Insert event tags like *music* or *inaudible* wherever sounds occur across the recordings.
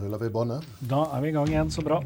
ruller vi båndet. Da er vi i gang igjen, så bra.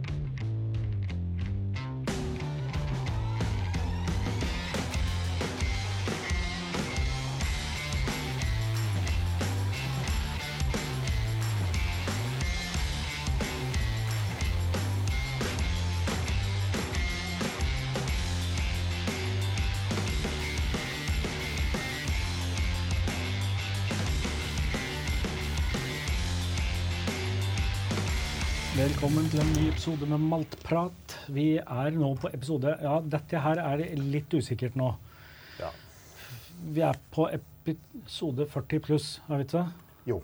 Velkommen til en ny episode med Maltprat. Vi er nå på episode Ja, dette her er litt usikkert nå. Ja. Vi er på episode 40 pluss, er vi ikke det? Jo.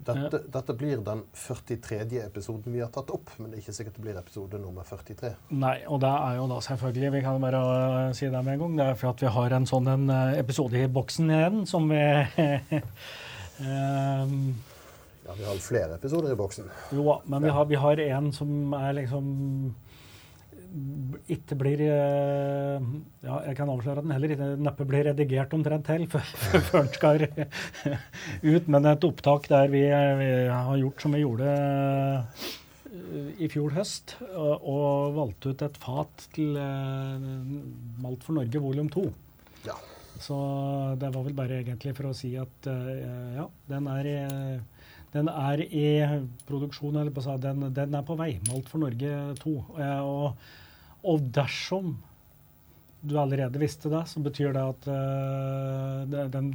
Dette, dette blir den 43. episoden vi har tatt opp, men det er ikke sikkert det blir episode nummer 43. Nei, og det er jo da selvfølgelig Vi kan bare si det med en gang. Det er for at vi har en sånn en, uh, episode i boksen igjen som vi um, *laughs* Ja, Vi har flere episoder i boksen. Jo men vi har, vi har en som er liksom ikke blir eh, Ja, jeg kan avsløre at den heller ikke neppe blir redigert omtrent til før *laughs* før den skal ut. Men et opptak der vi, vi har gjort som vi gjorde eh, i fjor høst, og, og valgte ut et fat til eh, Malt for Norge volum 2. Ja. Så det var vel bare egentlig for å si at ja, den er den er i produksjon, eller på den, den er på vei. Malt for Norge 2. Og, og, dersom du allerede visste det, så betyr det at uh, den,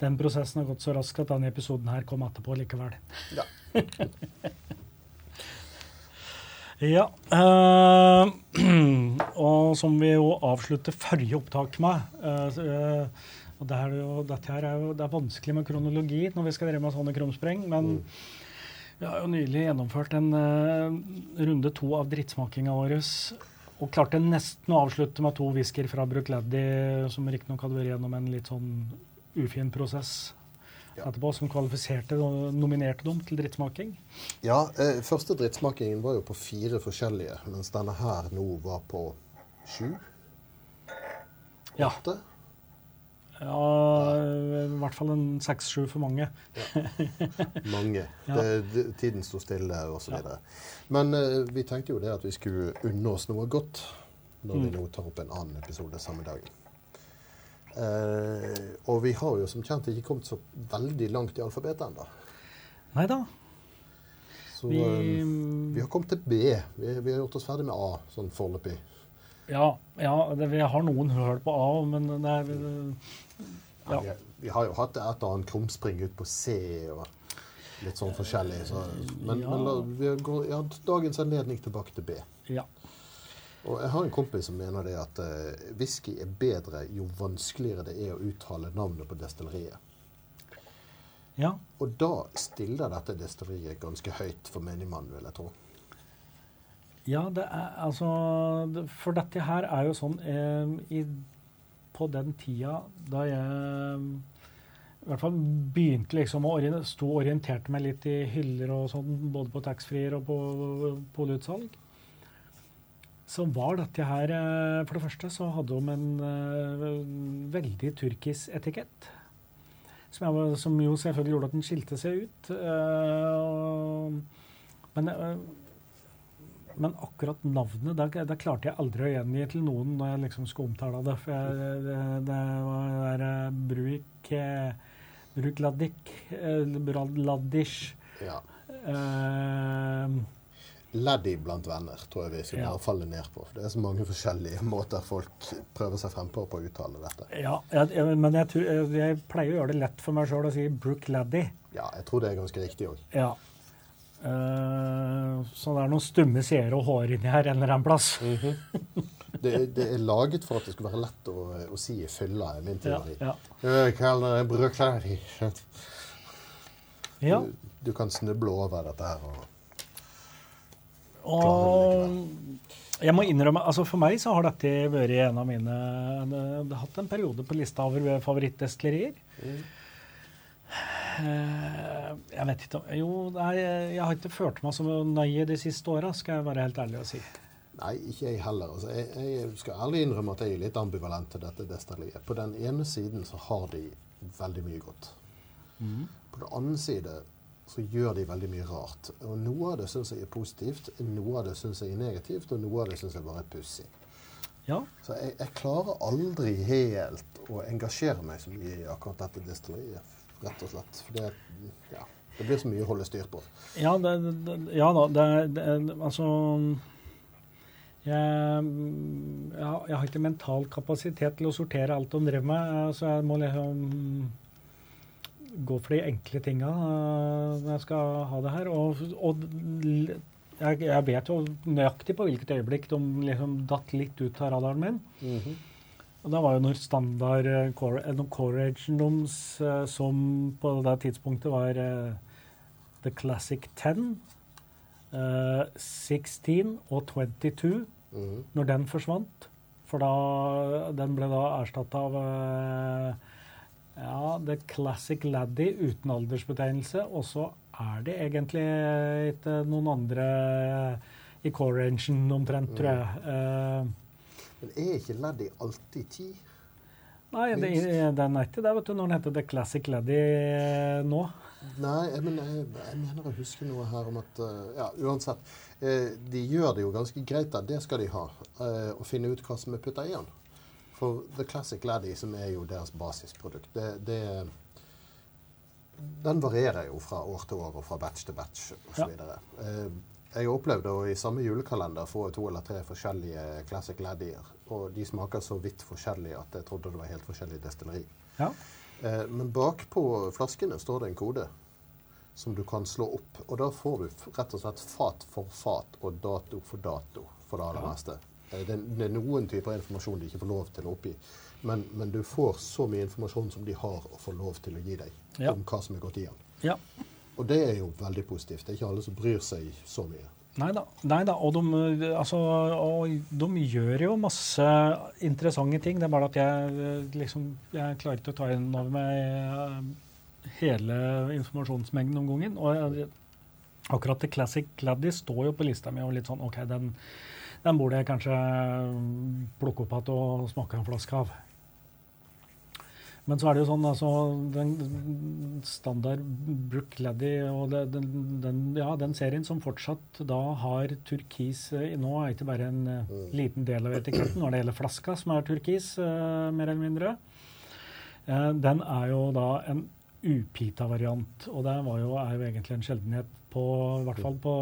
den, prosessen har gått så raskt at denne episoden her kom etterpå likevel. Ja. *laughs* ja. Uh, *clears throat* og som vi jo avslutter forrige opptak med uh, og det er jo, dette her er jo, det er vanskelig med kronologi når vi skal drive med sånne krumspreng, men mm. vi har jo nylig gjennomført en uh, runde to av drittsmakinga vår. Og klarte nesten å avslutte med to whisker fra Brookladdy, som riktignok hadde vært gjennom en litt sånn ufin prosess ja. etterpå, som kvalifiserte og nominerte dem til drittsmaking. Ja, eh, første drittsmakingen var jo på fire forskjellige, mens denne her nå var på sju? Åtte? Ja. Ja, i hvert fall en seks-sju for mange. Ja. Mange. *laughs* Det, det, tiden sto stille osv. Ja. Men uh, vi tenkte jo det at vi skulle unne oss noe godt når mm. vi nå tar opp en annen episode samme dagen. Uh, og vi har jo som kjent ikke kommet så veldig langt i alfabetet ennå. Nei da. Så vi, um, vi, har kommet til B. Vi, vi, har gjort oss ferdig med A sånn foreløpig. Ja, ja det, vi har noen høl på A, men det er ja. Vi, vi, har jo hatt et og annet krumspring ut på C og litt sånn forskjellig. Så, men, ja. men la, vi går ja, dagens anledning tilbake til B. Ja. Og jeg har en kompis som mener det at uh, whisky er bedre jo vanskeligere det er å uttale navnet på destilleriet. Ja. Og da stiller dette destilleriet ganske høyt for menigmannen, vil jeg tro. Ja, det er altså For dette her er jo sånn eh, i, På den tida da jeg i hvert fall begynte liksom å stå og orienterte meg litt i hyller og sånn, både på taxfree og på polutsalg, så var dette her eh, For det første så hadde de en eh, veldig turkisk etikett. Som, jeg, som, jo selvfølgelig gjorde at den skilte seg ut. Og, men uh, men akkurat navnet det, det, klarte jeg aldri å gjengi til noen når jeg liksom skulle omtale det. For jeg, det, det var der eh, Bruik Brukladik Ladish ja. Uh, Laddy blant venner tror jeg vi skal ja. falle ned på. For det er så mange forskjellige måter folk prøver seg frem på på å uttale dette. Ja, jeg, men jeg, jeg, pleier å gjøre det lett for meg sjøl å si Brook Laddy. Ja, jeg tror det er ganske riktig òg. Ja. Uh, så det er noen stumme seere og hår inni her en eller annen plass. Mm -hmm. det, det, er laget for at det skulle være lett å, å si i fylla, er min teori. Ja, ja. ja. Du, du, kan snuble over dette her. og, og jeg må innrømme, altså For meg så har dette vært en av mine Det har hatt en periode på lista over favorittdestillerier. Mm. Vet ikke Jo, nei, jeg har ikke følt meg så nøye de siste åra, skal jeg være helt ærlig å si. Nei, ikke jeg heller. Altså, jeg, jeg, skal ærlig innrømme at jeg er litt ambivalent til dette destilleriet. På den ene siden så har de veldig mye godt. Mm. På den andre side så gjør de veldig mye rart. Og Noe av det syns jeg er positivt, noe av det syns jeg er negativt, og noe av det syns jeg bare er pussig. Ja. Så jeg, jeg, klarer aldri helt å engasjere meg så mye i akkurat dette destilleriet, rett og slett. For det, ja, det blir så mye å holde styr på. Ja, det, det, ja da. Det, altså jeg, jeg, har ikke mental kapasitet til å sortere alt de driver med, så jeg må liksom gå for de enkle tinga eh, når jeg skal ha det her. Og, og jeg, jeg, vet jo nøyaktig på hvilket øyeblikk de liksom datt litt ut av radaren min. Mm -hmm. Og Det var jo når standard uh, core, core deres, uh, som på det tidspunktet var uh, The Classic 10, 16 og 22, mm når den forsvant. For da, den ble da erstatta av ja, The Classic Laddy uten aldersbetegnelse. Og så er det egentlig ikke noen andre i core-rangen omtrent, tror jeg. Uh, Men er ikke Laddy alltid ti? Nei, det, den er ikke det vet du, når den heter The Classic Laddy nå. Nei, men jeg, jeg, mener å huske noe her om at uh, Ja, uansett. Uh, de gjør det jo ganske greit, da. Det skal de ha. Å finne ut hva som er putta i den. For The Classic Laddie, som er jo deres basisprodukt, det, det, den varierer jo fra år til år og fra batch til batch osv. Ja. Eh, jeg opplevde opplevd å i samme julekalender få to eller tre forskjellige Classic Laddier. Og de smaker så vidt forskjellig at jeg trodde det var helt forskjellig destilleri. Ja. Eh, men bakpå flaskene står det en kode som du kan slå opp. Og da får du rett og slett fat for fat og dato for dato for det aller meste. Eh, det, det, er noen typer informasjon de ikke får lov til å oppgi. Men, men, du får så mye informasjon som de har å få lov til å gi deg ja. om hva som er gått i den. Ja. Og det er jo veldig positivt. Det er ikke alle som bryr seg så mye. Nei da. Og, de, altså, og de gjør jo masse interessante ting. Det er bare at jeg liksom Jeg klarer ikke å ta inn over meg eh, hele informasjonsmengden om gangen. Og akkurat The Classic Gladdy står jo på lista mi og litt sånn OK, den den burde jeg kanskje plukke opp igjen og smake en flaske av. Men så er det jo sånn, altså den standard Brook Laddy og den, den, ja, den, serien som fortsatt da har turkis eh, Nå er ikke bare en mm. liten del av etiketten, når det gjelder flaska som er turkis, uh, mer eller mindre. Uh, den er jo da en upita-variant, og det jo, er jo egentlig en sjeldenhet på, i hvert fall på,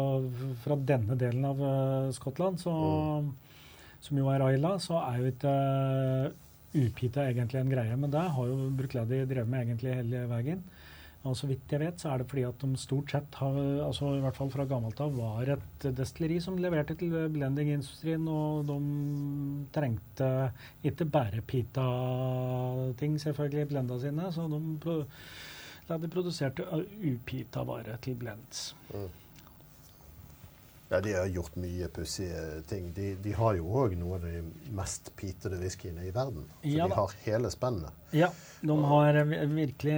fra denne delen av uh, Skottland, så, mm. som jo er Ayla, så er jo ikke upita egentlig en greie. Men det har jo Brukladi drevet med egentlig hele veien. Og så vidt jeg vet, så er det fordi at de stort sett har, altså i hvert fall fra gammelt av, var et destilleri som leverte til blendingindustrien, og de trengte ikke bare pita-ting, selvfølgelig, i blenda sine. så de de produserte upita vare til blends. Mm. Ja, de har gjort mye pussige ting. De, de, har jo òg noe av de mest pitede whiskyene i verden. Så ja, de har hele spennet. Ja, de har virkelig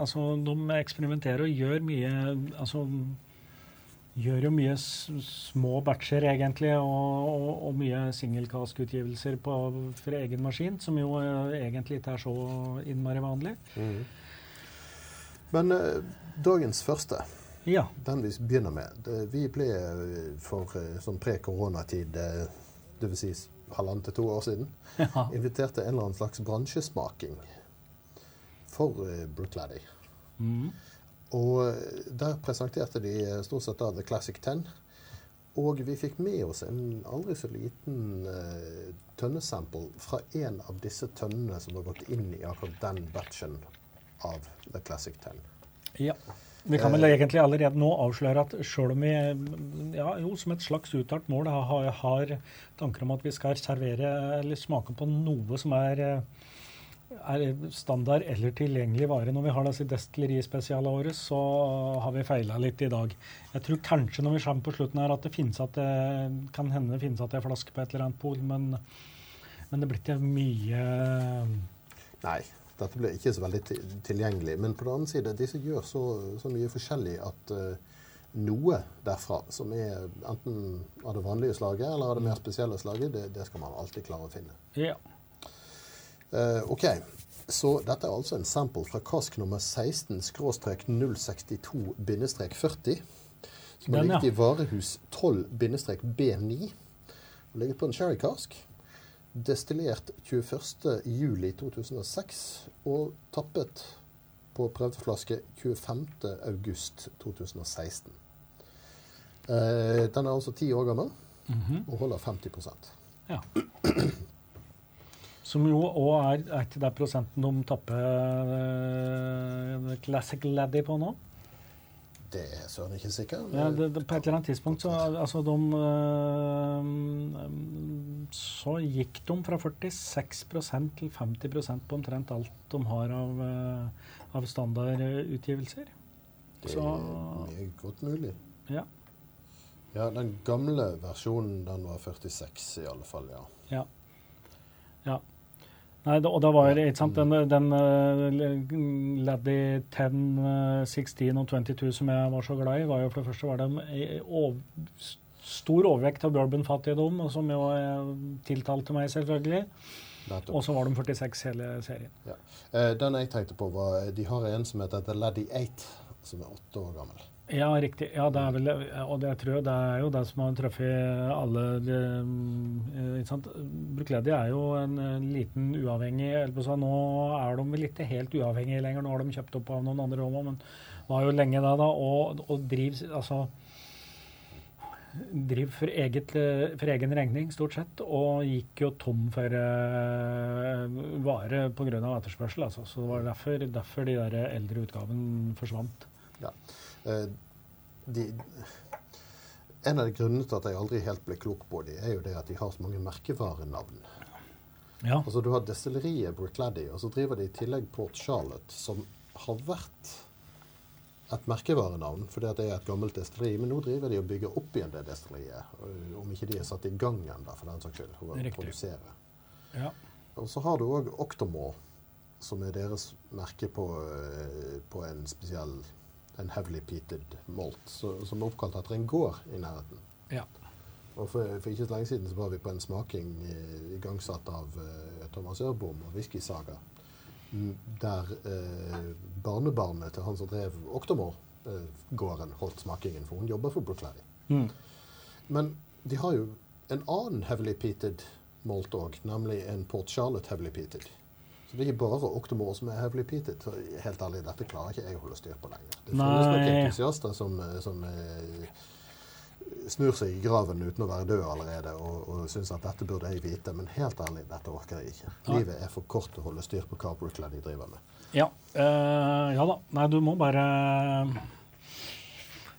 Altså, de eksperimenterer og gjør mye Altså gjør jo mye små batcher, egentlig, og, og, og mye singelkaskutgivelser for egen maskin, som jo eh, egentlig ikke er så innmari vanlig. Mm. Men dagens første, ja. den vi begynner med Vi ble eh, for uh, sånn pre-koronatid, uh, dvs. Si halvannet til to år siden, *laughs* ja. invitert til en eller annen slags bransjesmaking for Brookladdy. Mm. Og der presenterte de stort sett da The Classic Ten. Og vi fikk med oss en aldri så liten uh, tønnesample fra en av disse tønnene som har gått inn i akkurat den batchen av The Classic 10. Ja. Vi kan vel egentlig allerede nå avsløre at selv om vi ja, jo, som et slags uttalt mål har, har, tanker om at vi skal servere eller smake på noe som er, er standard eller tilgjengelig vare når vi har disse destillerispesialene våre, så har vi feila litt i dag. Jeg tror kanskje når vi kommer på slutten her at det finnes at det kan hende det finnes at det er flaske på et eller annet pol, men, men det blir ikke mye Nei. Dette blir ikke så veldig tilgjengelig. Men på den annen side, disse gjør så, så mye forskjellig at uh, noe derfra som er enten av det vanlige slaget eller av det mer spesielle slaget, det, det skal man alltid klare å finne. Ja. Uh, OK. Så dette er altså en sample fra kask nummer 16-062-40, som har ligget i varehus 12-B9. Og ligget på en sherrykask. Destillert 21.07.2006 og tappet på prøveflaske 25.8.2016. Eh, den er altså ti år gammel Mhm. og holder 50 Ja. Som jo òg er, er ikke det prosenten de tapper eh, Classic Laddy på nå? Det er søren ikke sikker. Ja, det, det, på et eller annet tidspunkt så altså de øh, Så gikk de fra 46% til 50% på omtrent alt de har av, øh, av standardutgivelser. Det Så er godt mulig. ja. Ja, den gamle versjonen den var 46 i alle fall, ja. ja. ja. Nei, og da var det, ikke sant, den, den øh, Laddy 10, øh, 16 og 22 som jeg var så glad i, var jo for det første var det en ov, stor overvekt av bourbonfattigdom, og som jo øh, tiltalte meg, selvfølgelig. Og så var de 46 hele serien. Eh, den jeg tenkte på, var De har en som heter The Laddy 8, som er åtte år gammel. Ja, riktig. Ja, det er vel, og det, jeg tror det er jo det som har truffet alle de, eh, ikke sant? Brukledi er jo en, en liten uavhengig sånn, Nå er de vel ikke helt uavhengige lenger, nå har de kjøpt opp av noen andre òg, men var jo lenge da, da og, og driver altså driver for, eget, for egen regning, stort sett, og gikk jo tom for uh, vare pga. etterspørsel. Altså. Så det var derfor, derfor de der eldre utgaven forsvant. Eh, de, en av grunnene til at jeg aldri helt ble klok på dem, er jo det at de har så mange merkevarenavn. Ja. Altså Du har destilleriet Brookladdy, og så driver de i tillegg Port Charlotte, som har vært et merkevarenavn fordi at det er et gammelt destilleri. Men nå driver de og bygger opp igjen det destilleriet. Om ikke de er satt i gang ennå, for den saks skyld. å produsere. ja. Og så har du òg Octomore, som er deres merke på, øh, på en spesiell en heavily peated malt, så, som er oppkalt etter en gård i nærheten. Ja. Og for, for ikke så lenge siden så var vi på en smaking eh, igangsatt av eh, Thomas Ørbom og Whiskysaga. Der eh, barnebarnet til han som drev Oktomor-gården, holdt smakingen, for hun jobber for Brookladdy. Mm. Men de har jo en annen heavily peated malt òg, nemlig en Port Charlotte heavily peated. Så det er ikke bare Octomore som er heavily peated. Helt ærlig, dette klarer ikke jeg å holde styr på lenger. Det finnes nok entusiaster som, eh, som eh, snur seg i graven uten å være død allerede og, og syns at dette burde jeg vite, men helt ærlig, dette orker jeg ikke. Nei. Livet er for kort til å holde styr på hva Brooklyn de driver med. Ja. uh, ja da. Nei, du må bare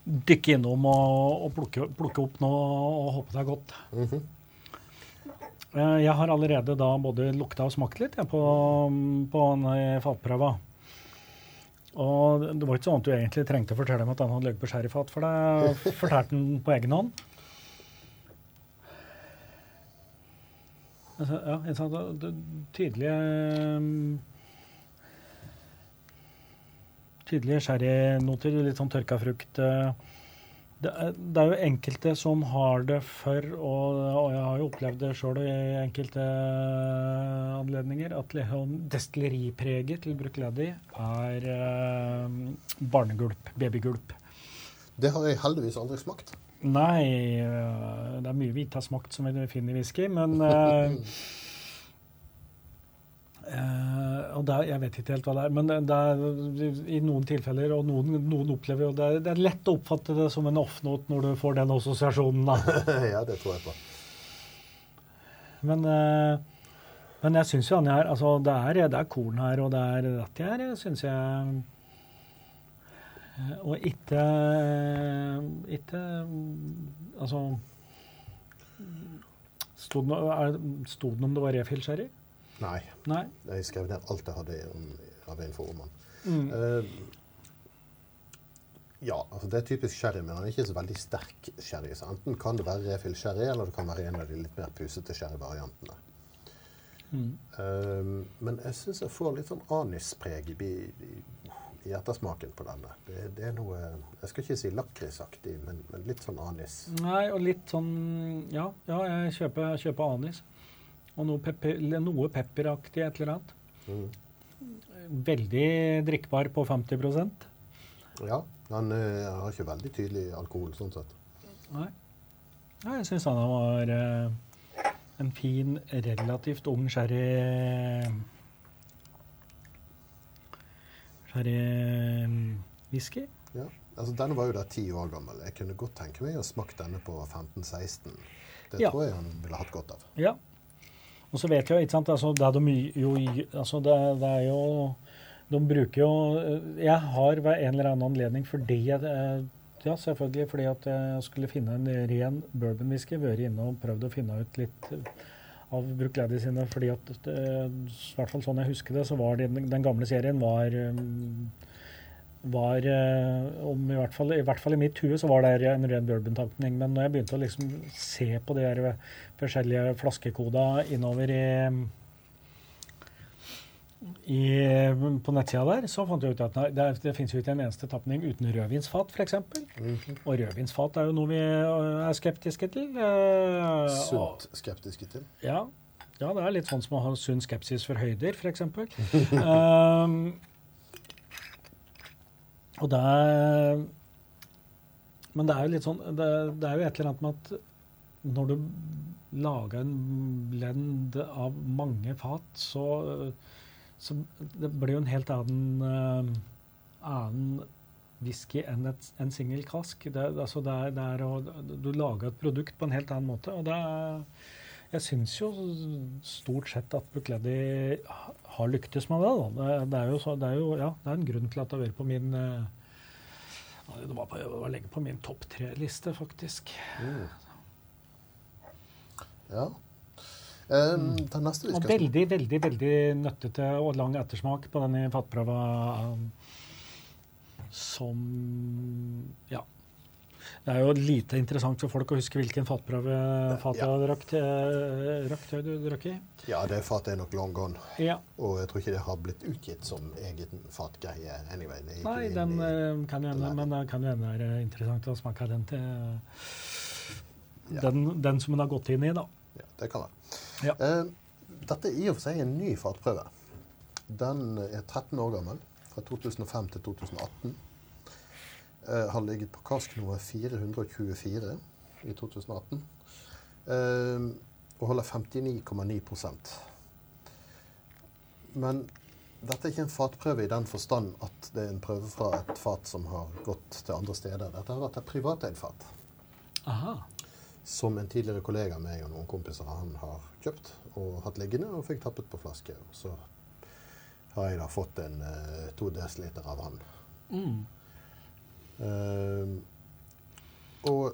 dykke innom og, og plukke, plukke opp noe og håpe det er godt. Mhm. Eh, jeg har allerede da både lukta og smakt litt jeg, på, på den i fatprøva. Og det var ikke sånn at du egentlig trengte å fortelle meg at den hadde ligget på sherryfat, for det *laughs* fortalte den på egen hånd. Altså, ja, jeg sa det, det tydelige Tydelige sherrynoter, litt sånn tørka frukt. eh. Det er, det er jo enkelte som har det for, og, og jeg har jo opplevd det sjøl i enkelte anledninger, at liksom destilleripreget til Brukledi er eh, barnegulp, babygulp. Det har jeg heldigvis aldri smakt. Nei, eh, det er mye vi ikke har smakt som vi finner i whisky, men eh, *laughs* eh, og det er, Jeg vet ikke helt hva det er, men det, er i noen tilfeller, og noen, noen opplever jo det, er- det er lett å oppfatte det som en off-note når du får den assosiasjonen. da. *laughs* ja, det tror jeg på. Men, uh, men jeg syns jo han er Altså, det er, det er korn her, og det er rett jeg her, syns jeg Eh, Og ikke Ikke Altså Sto det noe er- om det var refill sherry? Nei. Nei. Jeg skrev ned alt jeg hadde om- av info om. Mm. Uh, ja, altså det er typisk sherry, men han er ikke så veldig sterk sherry. Så enten kan det være refill sherry, eller det kan være en av de litt mer pusete sherryvariantene. Mm. Uh, men jeg syns jeg får litt sånn anispreg i, i, i ettersmaken på denne. Det, det er noe Jeg skal ikke si lakrisaktig, men, men litt sånn anis. Nei, og litt sånn Ja, ja jeg kjøper, jeg kjøper anis. Og noe, pepper, noe pepperaktig et eller annet. Mm. veldig drikkbar på 50% Ja, han eh, har ikke veldig tydelig alkohol sånn sett. Nei. Ja, jeg syns han var eh, en fin, relativt ung sherry Sherrywhisky. Ja. Altså, denne var jo da ti år gammel. Jeg kunne godt tenke meg å smake denne på 15-16. Det Ja. tror jeg han ville hatt godt av. Ja. Og så vet jeg ikke sant, altså, det de jo altså, det, det er jo De bruker jo Jeg har ved en eller annen anledning fordi jeg eh, Ja, selvfølgelig fordi at jeg skulle finne en ren bourbonwhisky, vært inne og prøvd å finne ut litt av Brookladdy sine, fordi at eh, i hvert fall sånn jeg husker det, så var det, den gamle serien var mm, var eh, om i hvert, fall, I hvert fall i mitt hue så var det en ren bourbon-tankning. Men når jeg begynte å liksom se på de her forskjellige flaskekoder innover i, i på nettsida der, så fant jeg ut at det, det finnes jo ikke en eneste tapning uten rødvinsfat, f.eks. Mhm. Og rødvinsfat er jo noe vi øh, er skeptiske til. Eh, Sunt skeptiske til. ja. ja, det er litt sånn som å ha sunn skepsis for høyder, f.eks. um, *laughs* og det er Men det er jo litt sånn det, det er jo et eller annet med at når du lager en blend av mange fat, så, så det blir jo en helt annen, eh, annen whisky enn et, en singel kask. Det, altså det er, det er å, du lager et produkt på en helt annen måte. og det er jeg syns jo stort sett at Bukledi har lyktes med det. Da. Det, det, er jo så, det, er jo, ja, det er en grunn til at det har vært på min eh, Det var, på, det var lenge på min topp tre-liste, faktisk. Mm. Ja. Um, den neste vi Og veldig, veldig veldig nøttete og lang ettersmak på denne fatprøva um, som Ja. Det er jo lite interessant for folk å huske hvilken fatprøve fatet Ja. drakk til du drakk i. Ja, det fatet er nok long gone. Ja. Og jeg tror ikke det har blitt utgitt som egen fatgreie. anyway. Nei, den i- eh, kan jo hende, men det kan jo hende være interessant å smake den til Ja. den, den som en har gått inn i, da. Ja, det kan det. Ja. Eh, dette er i og for seg en ny fatprøve. Den er 13 år gammel, fra 2005 til 2018. Eh, har ligget på kask nummer 424 i 2018. Eh, og holder 59,9% Men dette er ikke en fatprøve i den forstand at det er en prøve fra et fat som har gått til andre steder. Dette har vært et privateid fat Aha. som en tidligere kollega av meg og noen kompiser han har kjøpt og hatt liggende, og fikk tappet på flaske. Og så har jeg da fått en eh, to desiliter av han. Mm. Eh, og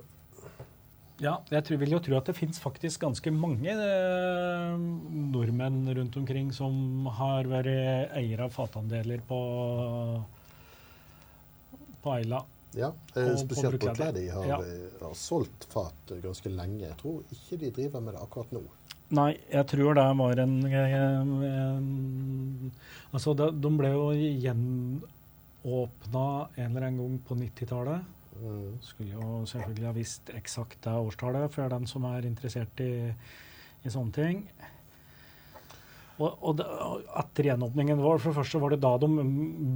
Ja, jeg tror, vil jo tro at det fins faktisk ganske mange eh, nordmenn rundt omkring som har vært eiere av fatandeler på, på Eila. ja, eh, spesielt på De har, Ja. eh, har solgt fat eh, ganske lenge. Jeg tror ikke de driver med det akkurat nå. Nei, jeg tror det var en, en, en Altså, de, de ble jo gjenåpna en eller annen gang på 90-tallet. Mm. Skulle jo selvfølgelig ha visst eksakt det årstallet for den som er interessert i, i sånne ting. Og, og, det, etter gjenåpningen vår, for det første var det da de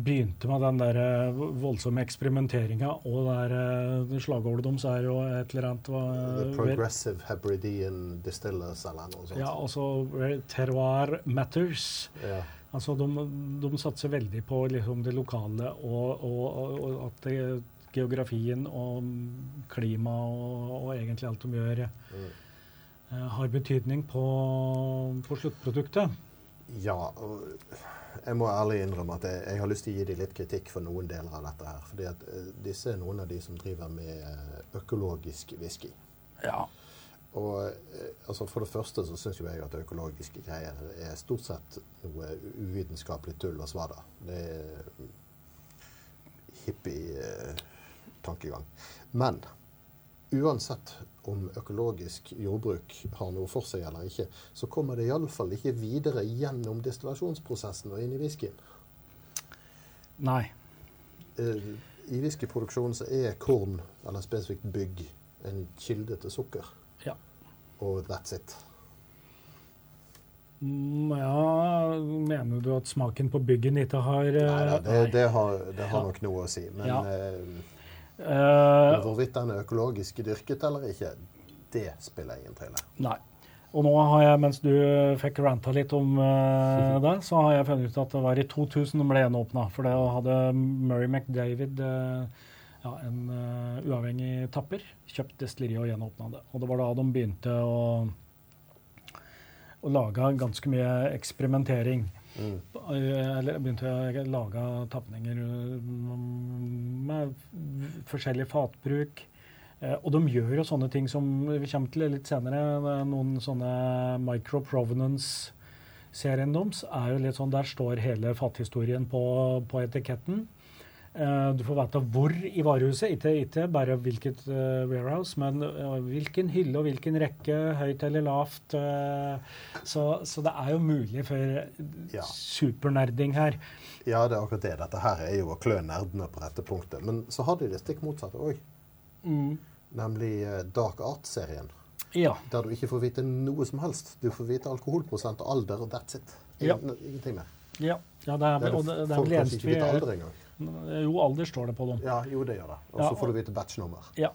begynte med den der eh, voldsomme eksperimenteringa. Og der, eh, slagordet deres er jo et eller annet The Progressive Hebridean Distillers eller noe sånt. Ja, altså terroir matters. Ja. Altså de, de satser veldig på liksom det lokale og, og, og, og at det, geografien og klima og, og egentlig alt de gjør, Mm. uh, har betydning på, på sluttproduktet. Ja, og jeg må ærlig innrømme at jeg, jeg har lyst til å gi dem litt kritikk for noen deler av dette her. fordi at uh, disse er noen av de som driver med eh, økologisk whisky. Ja. Og eh, altså For det første så syns jeg at økologiske greier er stort sett noe uvitenskapelig tull og svada. Det er hippie-tankegang. Men uansett om økologisk jordbruk har noe for seg eller ikke, så kommer det iallfall ikke videre gjennom destillasjonsprosessen og inn i whiskyen. Nei. Eh, I whiskyproduksjonen så er korn, eller spesifikt bygg, en kilde til sukker. Og that's it. Mm, ja, mener du at smaken på byggen ikke har Nei da, eh, det, det har, det har Ja. nok noe å si. Men Ja. eh, eh, hvorvidt den er økologisk dyrket eller ikke, det spiller ingen trille. Nei. Og nå har jeg, mens du fikk ranta litt om eh, *laughs* det, så har jeg funnet ut at det var i 2000 den ble gjenåpna. For det hadde Murray McDavid, eh, ja, en uh, uavhengig tapper, kjøpt destilleriet og gjenåpna det. Og det var da de begynte å, å lage ganske mye eksperimentering. Mm. Eh, Eller begynte å lage tapninger mm, med forskjellig fatbruk. Eh, Og de gjør jo sånne ting som vi kommer til litt senere. er Noen sånne micro provenance-serien deres er jo litt sånn Der står hele fathistorien på, på etiketten. Eh, du får vite hvor i varehuset, ikke, ikke bare hvilket uh, warehouse, men uh, hvilken hylle og hvilken rekke, høyt eller lavt. Uh, så, så, det er jo mulig for ja. supernerding her. Ja, det er akkurat det. Dette her er jo å klø nerdene på dette punktet. Men så har de det stikk motsatte òg. Mm. Nemlig Dark Art-serien. Ja. Der du ikke får vite noe som helst. Du får vite alkoholprosent og alder, og that's it. Ingen, ja. Ingenting mer. Ja, ja det er, det er, det, det er, det er, det er, det er, Eh, jo, alder står det på dem. Ja, jo, det gjør det. Og så ja, får du vite batchnummer. Ja.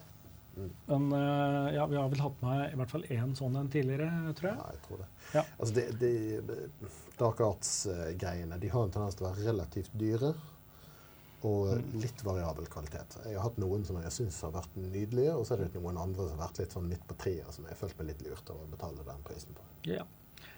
Mm. Men eh, ja, vi har vel hatt med i hvert fall én sånn en tidligere, tror jeg. Ja, jeg tror det. Ja. Altså, det, det, Dark Arts-greiene eh, de har en tendens til å være relativt dyre og mm. litt variabel kvalitet. Jeg har hatt noen som jeg syns har vært nydelige, og så er det noen andre som har vært litt sånn midt på treet, som jeg har følt meg litt lurt over å betale den prisen på. Yeah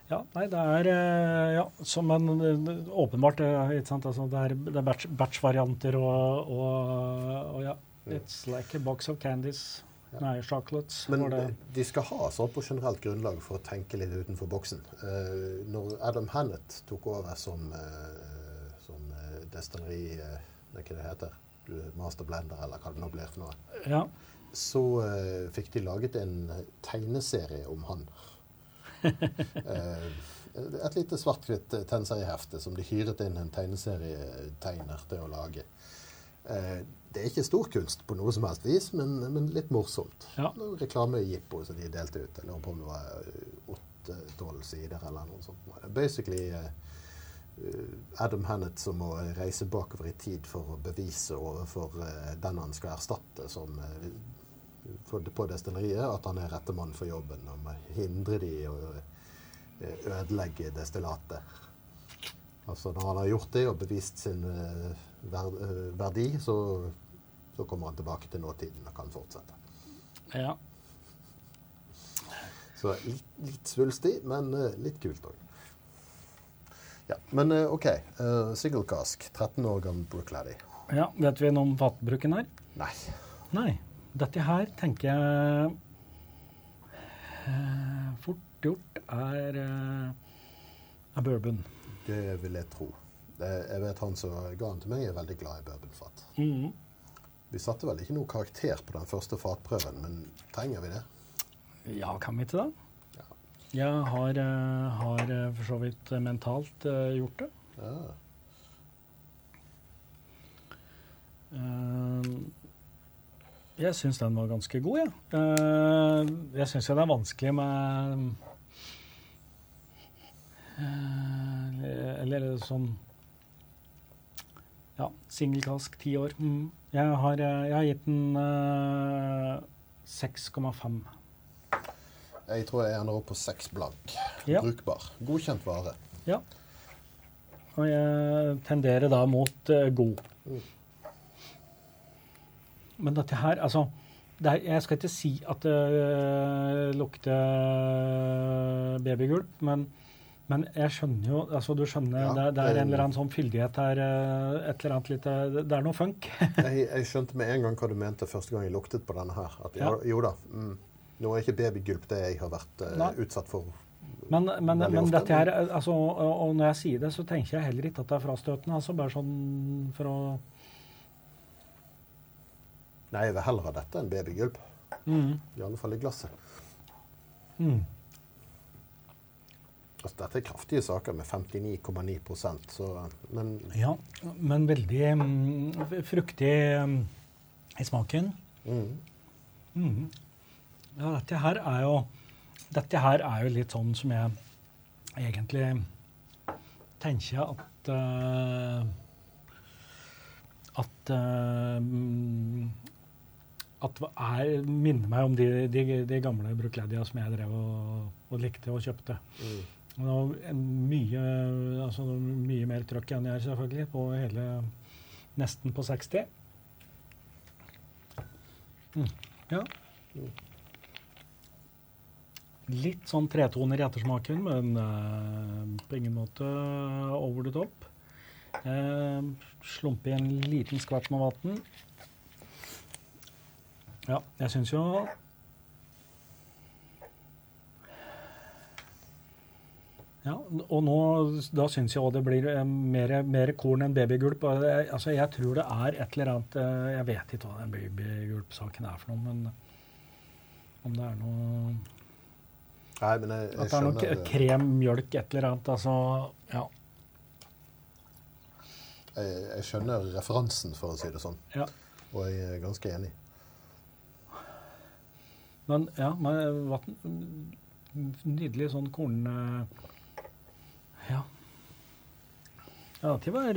ja. Nei, det er eh, Ja, som det- det- åpenbart, eh. Altså, det er, det er batch- batch-varianter og, og, og ja. It's like a box of candies. Ja. Nei, chocolates. Men det. de skal ha sånn på generelt grunnlag for å tenke litt utenfor boksen. Uh, når Adam Hannett tok over som, uh, som eh, destilleri Uh, Det er det heter. Du- Master Blender, eller hva det nå blir for noe. Ja. så eh, fikk de laget en tegneserie om han. Eh, et lite svart-hvitt eh, tegneseriehefte som de hyret inn en tegneserietegner til å lage. Eh, det er ikke stor kunst på noe som helst vis, men, men litt morsomt. Ja. Noe Reklame-jippo som de delte ut. Jeg lurer på om det var åtte-tolv sider eller noe sånt. Basically Adam Hannett som må reise bakover i tid for å bevise overfor den han skal erstatte som på destilleriet, at han er rette mann for jobben. Og må hindre de i å eh, ødelegge destillatet. Altså Når han har gjort det og bevist sin eh, eh, verdi, så, så kommer han tilbake til nåtiden og kan fortsette. ja. Så litt, litt svulstig, men litt kult òg. Ja, men eh, OK. Uh, single cask. 13 år gammel Brookladdy. ja. Vet vi noe om fatbruken her? Nei. Nei. Dette her tenker jeg eh, fort gjort er, eh, er bourbon. Det vil jeg tro. Det, jeg vet Han som ga den til meg, er veldig glad i bourbonfat. Mhm. Vi satte vel ikke noe karakter på den første fatprøven, men trenger vi det? Ja, kan vi ikke det? Ja. Jeg har, eh, har eh, for så vidt mentalt gjort det. Ja. Jeg syns den var ganske god, jeg. Eh, jeg syns det er vanskelig med eh, Eller sånn Ja, singelkask, ti år. Mm. Jeg, har, eh, jeg har gitt den uh, 6,5. Jeg tror jeg ender opp på seks blank. Ja. Brukbar. Godkjent vare. Ja. Og jeg tenderer da mot uh, god. Mm. Men dette her, altså det er, Jeg skal ikke si at det øh, lukter babygulp, men, men jeg skjønner jo altså Du skjønner, Ja, det, det er en eller annen sånn fyldighet her. øh, Et eller annet lite det er noe funk. *laughs* Jeg, jeg skjønte med en gang hva du mente første gang jeg luktet på denne her. At ja, jo, Jo da. Mm. Nå er ikke babygulp det jeg har vært uh, utsatt for. Men, men, men dette her, altså, og og når jeg sier det, så tenker jeg heller ikke at det er frastøtende. altså Bare sånn for å Nei, jeg vil heller ha dette enn babygulp. mm, I alle fall i glasset. mm. Altså, dette er kraftige saker med 59,9 så Men Ja, men veldig mm, fruktig mm, i smaken. mm, Mm. Ja, dette her er jo Dette her er jo litt sånn som jeg egentlig tenker at uh, at uh, at er, minner meg om de, de, de gamle Brookledia som jeg drev og, og likte og kjøpte. Mm. Det var mye, altså mye mer trøkk enn jeg er selvfølgelig, på hele nesten på 60. Mm. Ja. Litt sånn tretoner i ettersmaken, men uh, på ingen måte over the top. Uh, slumpe i en liten skvett med vann. Ja, jeg syns jo Ja, og nå, da syns jeg òg det blir eh, mer, mer korn enn babygulp. Altså, jeg tror det er et eller annet eh, Jeg vet ikke hva den babygulpsaken er for noe, men om det er noe Nei, men jeg, jeg At det er noe krem, mjølk, et eller annet. Altså, ja. jeg, jeg skjønner referansen, for å si det sånn. ja. Og jeg er ganske enig. Men ja, men, vann, nydelig sånn korn... eh, Ja. Ja, det var,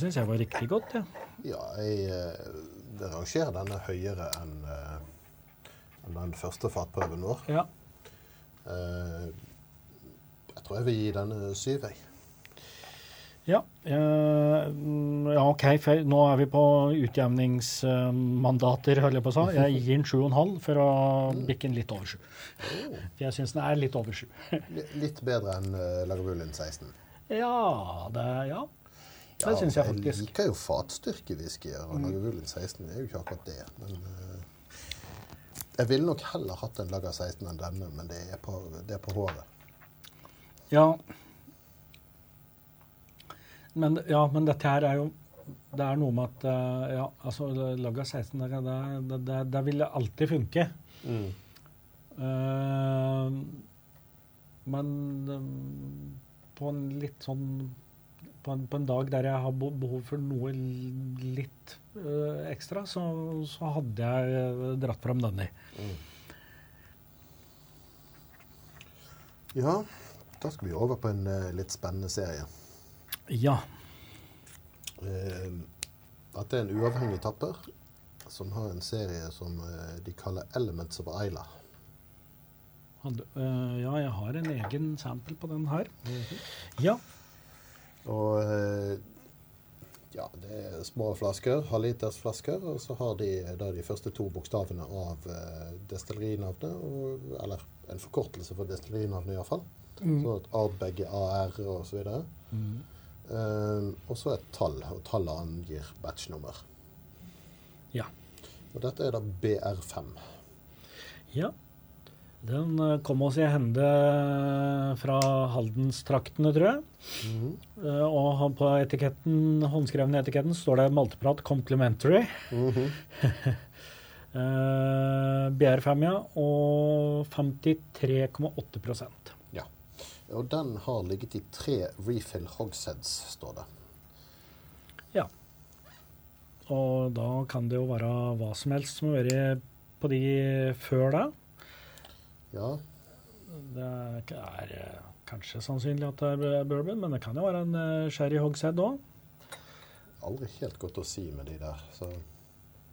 syns jeg var riktig godt, ja. Ja, jeg eh, det rangerer denne høyere enn eh, enn den første fatprøven vår. ja. Eh, Jeg tror jeg vil gi denne syv, jeg. Ja, eh, ja OK. Nå er vi på utjevningsmandater, holder jeg på å si. Jeg gir den 7,5 for å bikke den litt over 7. Oh, For jeg syns den er litt over 7. litt bedre enn Lagerbulin Lagavulin 16. Ja, det Ja. Det Ja, syns jeg faktisk. Jeg liker jo fatstyrkewhiskyer, og Lagavulin 16 er jo ikke akkurat det. Men eh, jeg ville nok heller hatt en lager 16 enn denne, men det er på, det er på håret. Ja. Men, ja, men dette her er jo Det er noe med at eh, ja, altså Laga 16 det, det, det, det vil alltid funke. Eh, men eh, på en litt sånn på en, på en dag der jeg har behov for noe litt uh, ekstra, så, så hadde jeg dratt fram denne. Ja, da skal vi over på en uh, litt spennende serie. Ja. Eh, Dette er en uavhengig tapper som har en serie som eh, de kaller Elements of Isla. Hadde, øh, ja, jeg har en egen sample på den her. Ja. Og øh, ja, det er små flasker, halvlitersflasker, og så har de da de første to bokstavene av øh, destillerinavnet, eller en forkortelse for destillerinavnet iallfall. Mm. Så at A er AR og så videre. Mm. Eh, og så et tall, og tallet angir batchnummer. Ja. Og dette er da BR5. ja. Den eh, kom oss i hende fra Haldenstraktene, tror jeg. Mm. Eh, og på etiketten, håndskrevne etiketten står det 'Malteprat Complimentary'. Mm -hmm. *laughs* BR5, ja. Og 53,8 Ja. Og den har ligget i tre refill hogsheads, står det. Ja. Og da kan det jo være hva som helst som har vært på de før det. Ja, Det er, eh, kanskje sannsynlig at det er bourbon, men det kan jo være en eh, sherry hogshead òg. aldri helt godt å si med de der. Så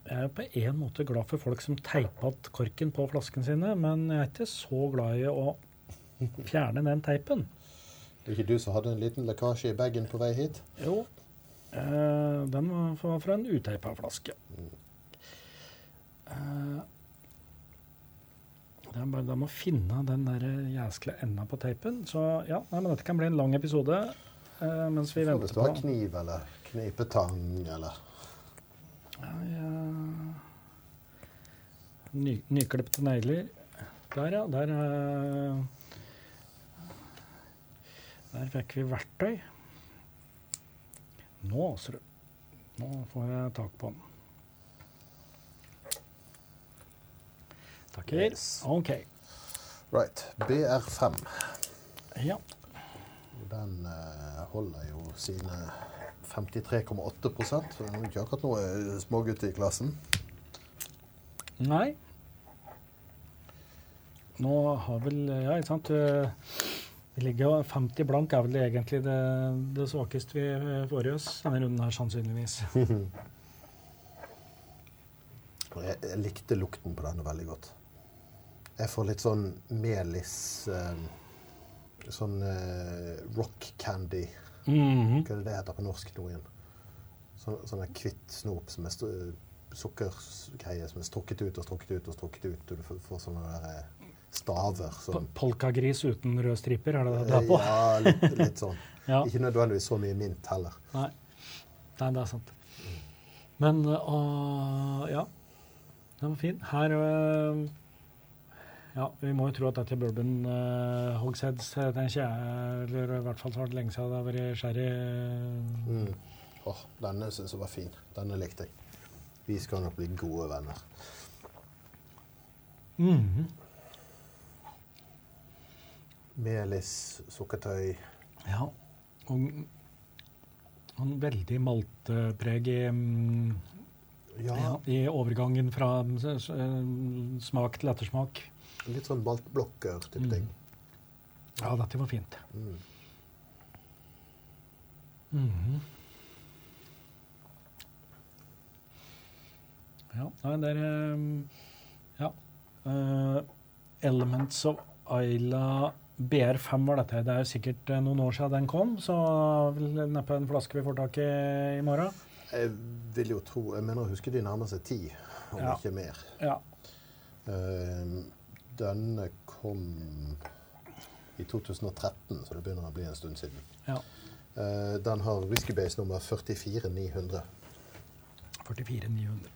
Jeg er på en måte glad for folk som teiper igjen korken på flaskene sine, men jeg er ikke så glad i å fjerne den teipen. det er ikke du som hadde en liten lekkasje i bagen på vei hit? Jo, eh, den var fra- en uteipa flaske. Eh, det er bare de å finne den der jæskla enda på teipen. Så ja, nei, men dette kan bli en lang episode eh, mens vi For hvis venter du har kniv eller knipetang eller ja, ja. Ny, Nyklipte negler. Der, ja. Der, eh, der fikk vi verktøy. Nå, ser du. Nå får jeg tak på den. Takker. Yes. OK. Right. BR5. Ja. Den uh, holder jo sine 53,8 så det er ikke akkurat noe eh, smågutt i klassen. Nei. Nå har vel Ja, ikke sant. eh, Vi ligger jo 50 blank er vel egentlig det, det svakeste vi får i oss denne runden her, sannsynligvis. *laughs* Jeg, jeg likte lukten på denne veldig godt. Jeg får litt sånn melis eh, Sånn eh, rock candy. Mhm. Hva er det det heter på norsk nå igjen? Så, sånn en kvitt snop som er st sukkergreie som er strukket ut og strukket ut og strukket ut. Og du får, får sånne der, eh, staver. Sånn. Polkagris uten røde striper, er det det du er på? Ja, litt, litt sånn. *laughs* Ja. Ikke nødvendigvis så mye mint heller. Nei. Nei, det er sant. Men uh, ja. Den var fin. Her uh, Ja, vi må jo tro at dette er bourbon uh, hogsheads, tenker jeg. Eller i hvert fall så var det lenge siden det har vært sherry. Mm. Åh, denne syns jeg var fin. Denne likte jeg. Vi skal nok bli gode venner. Mhm. Melis, sukkertøy. Ja. Og en veldig maltepreg i, mm, Ja, ja, i overgangen fra mm, øh, smak til ettersmak. litt sånn maltblokker-type Mm. ting. Ja, dette var fint. Mm. Mhm. Ja, nei, det er Ja. Uh, Elements of Isla BR5 var dette. Det er jo sikkert eh, noen år siden den kom, så vel neppe en flaske vi får tak i i morgen. Jeg vil jo tro Jeg mener å huske de nærmer seg ti, om Ja. ikke mer. Ja. Eh, denne kom i 2013, så det begynner å bli en stund siden. ja. Eh, den har whiskybase nummer 44900. 44 900.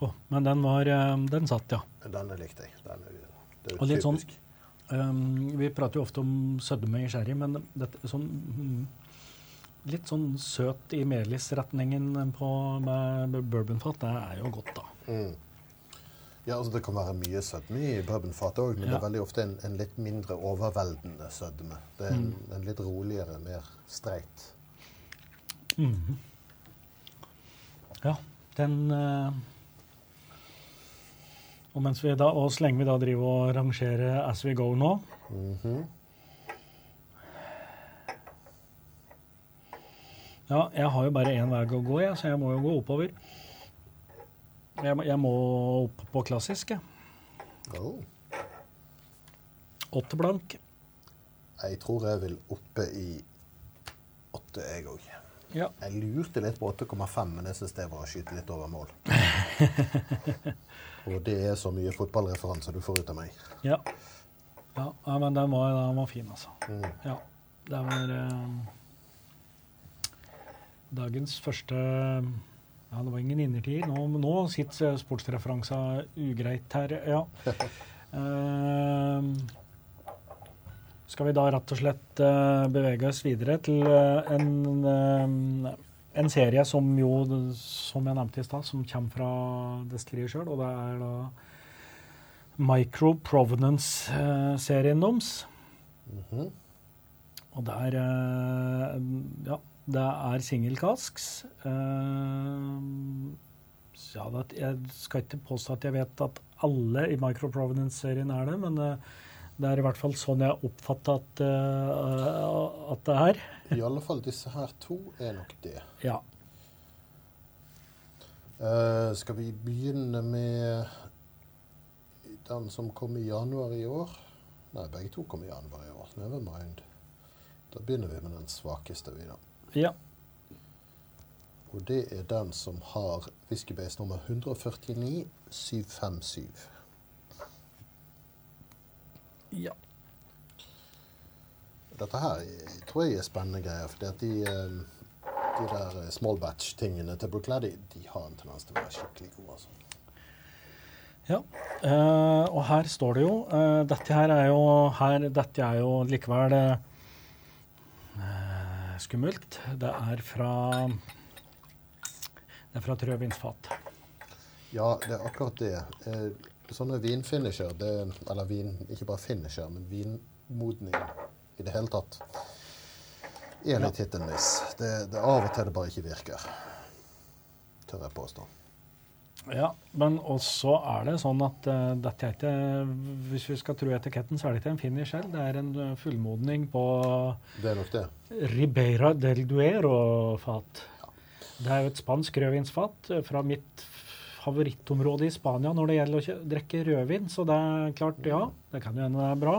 Oh, men den var eh, Den satt, ja. Denne likte jeg. Den er, det er Og jo litt sånn- Um, vi prater jo ofte om sødme i sherry, men dette, sånn, mm, litt sånn søt i melisretningen på med bourbonfat, det er jo godt, da. Mm. Ja, altså Det kan være mye sødme i bourbonfat òg, men det er veldig ofte en, en litt mindre overveldende sødme. Det er en, Mm. en litt roligere, mer streit. Mm. Ja, den eh, Og mens vi da, og så lenge vi da driver og rangerer as we go nå Mhm. Ja, jeg har jo bare én vei å gå, jeg, så jeg må jo gå oppover. Jeg, jeg må opp på klassisk, jeg. Oh. Åtte blank. Jeg tror jeg vil oppe i åtte, jeg òg. Ja. Jeg lurte litt på 8,5, men jeg syns det var å skyte litt over mål. *laughs* Og det er så mye fotballreferanser du får ut av meg. Ja. ja, ja men den var, den var fin, altså. Mm. Ja. Det var eh, dagens første Ja, det var ingen innertier. Nå, nå sitter sportsreferansa ugreit her, ja. *laughs* Eh, skal vi da rett og slett eh, bevege oss videre til eh, en, eh, en serie som jo, som jeg nevnte i stad, som kommer fra destilleriet sjøl, og det er da Micro Provenance-serien deres. Mhm. Og der eh, Ja, det er singelkasks. Eh, ja, det, jeg skal ikke påstå at jeg vet at alle i Micro Provenance-serien er det, men eh, det er i hvert fall sånn jeg oppfatter at, eh, at det er. I alle fall disse her to er nok det. Ja. Uh, skal vi begynne med den som kom i januar i år? Nei, begge to kom i januar i år. Never mind. Da begynner vi med den svakeste, vi, da. ja. Og det er den som har whiskybase nummer 149757. ja. Dette her tror jeg er spennende greier, fordi at de, eh, de der eh, small batch-tingene til Brookladdy, de har en tendens til å være skikkelig gode, altså. Ja, eh, og her står det jo eh, Dette her er jo, her, dette er jo likevel eh, skummelt. Det er fra Det er fra et rødvinsfat. Ja, det er akkurat det. Eh, sånne vinfinisher, det, eller vin, ikke bare finisher, men vinmodning i det hele tatt, er litt hit and miss. Det, det av og til det bare ikke virker. Tør jeg påstå. Ja, men også er det sånn at uh, dette er ikke Hvis vi skal tro etiketten, så er det ikke en finish selv. Det er en uh, fullmodning på Det er nok det. Ribeira del Duero-fat. Det er jo et spansk rødvinsfat uh, fra mitt favorittområde i Spania når det gjelder å drikke rødvin. Så det er klart, ja, det kan jo hende det er bra.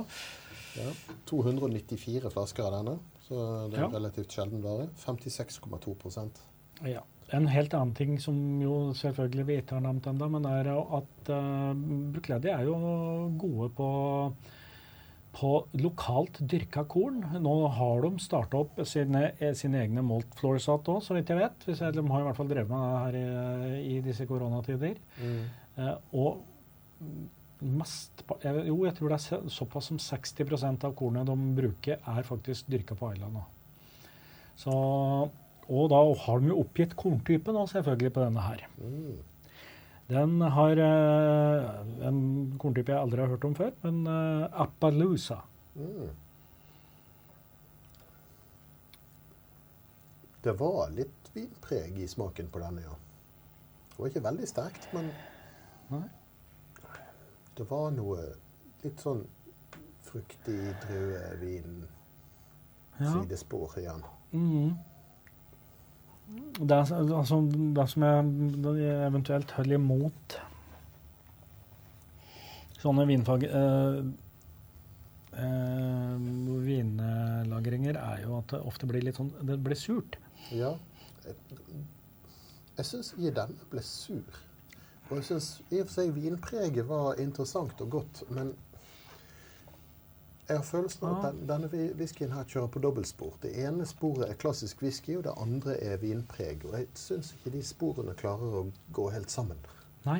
Ja, 294 flasker av denne, så det er en Ja. relativt sjelden vare. 56,2% Ja. En helt annen ting som jo selvfølgelig vi ikke har nevnt ennå, men er at uh, Brukledi er jo gode på, på lokalt dyrka korn. Nå har de starta opp sine, eh, sine egne malt floresat òg, så vidt jeg vet. De har i hvert fall drevet med det her i, i disse koronatider. Eh, og mest, jo, jeg tror det er såpass som 60% av kornet de bruker, er faktisk dyrka på Island. Så, og da har de jo oppgitt korntype da, selvfølgelig, på denne her. Mm. Den har eh, en korntype jeg aldri har hørt om før, men eh, Appaloosa. Mm. Det var litt vinpreg i smaken på denne, ja. Det var ikke veldig sterkt, men Nei. Det var noe litt sånn fruktig druevin, Ja. sidespor igjen. Mm. Det, er, altså, det som jeg eventuelt holder imot sånne vinfag... Eh, eh, vinlagringer er jo at det ofte blir litt sånn Det blir surt. Ja. Jeg, jeg syns i denne ble sur. Og jeg syns i og for seg vinpreget var interessant og godt, men jeg har følelsen av at den, denne whiskyen her kjører på dobbeltspor. Det ene sporet er klassisk whisky, og det andre er vinpreg. Og jeg syns ikke de sporene klarer å gå helt sammen. Nei.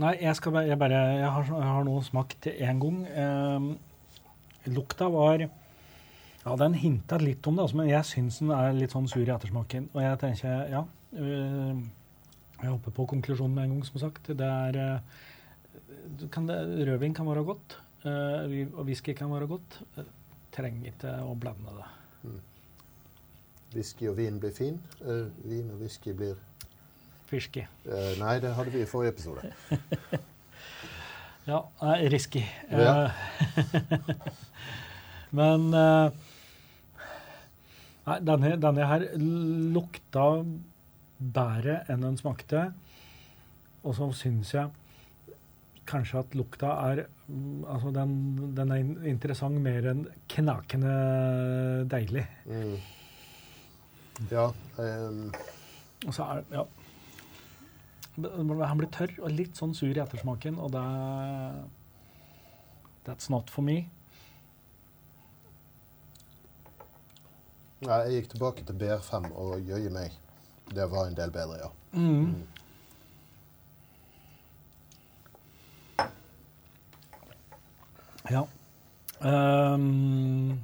Nei, jeg skal bare Jeg, bare, jeg, har, jeg har nå smakt én gang. Eh, lukta var Ja, den hinta litt om det, men jeg syns den er litt sånn sur i ettersmaken. Og jeg tenker, ja Jeg hopper på konklusjonen med en gang, som sagt. Det er eh, kan det, Rødvin kan være godt, eh, og whisky kan være godt. Eh, Trenger ikke å blande det. Whisky og vin blir fin. Uh, vin og whisky blir Fisky. Uh, Nei, det hadde vi i forrige episode. *laughs* Ja, nei, risky. Ja. Eh, *laughs* Men uh, Nei, denne, denne her lukta bedre enn den smakte. Og så syns jeg kanskje at lukta er mm, Altså, den, den er interessant mer enn knakende deilig. Mm. Ja. Um. Og så er Ja. Han blir tørr og litt sånn sur i ettersmaken, og det That's not for me. nei, jeg gikk tilbake til BR5 og jøye meg. Det var en del bedre, ja. Mm. Ja. Um,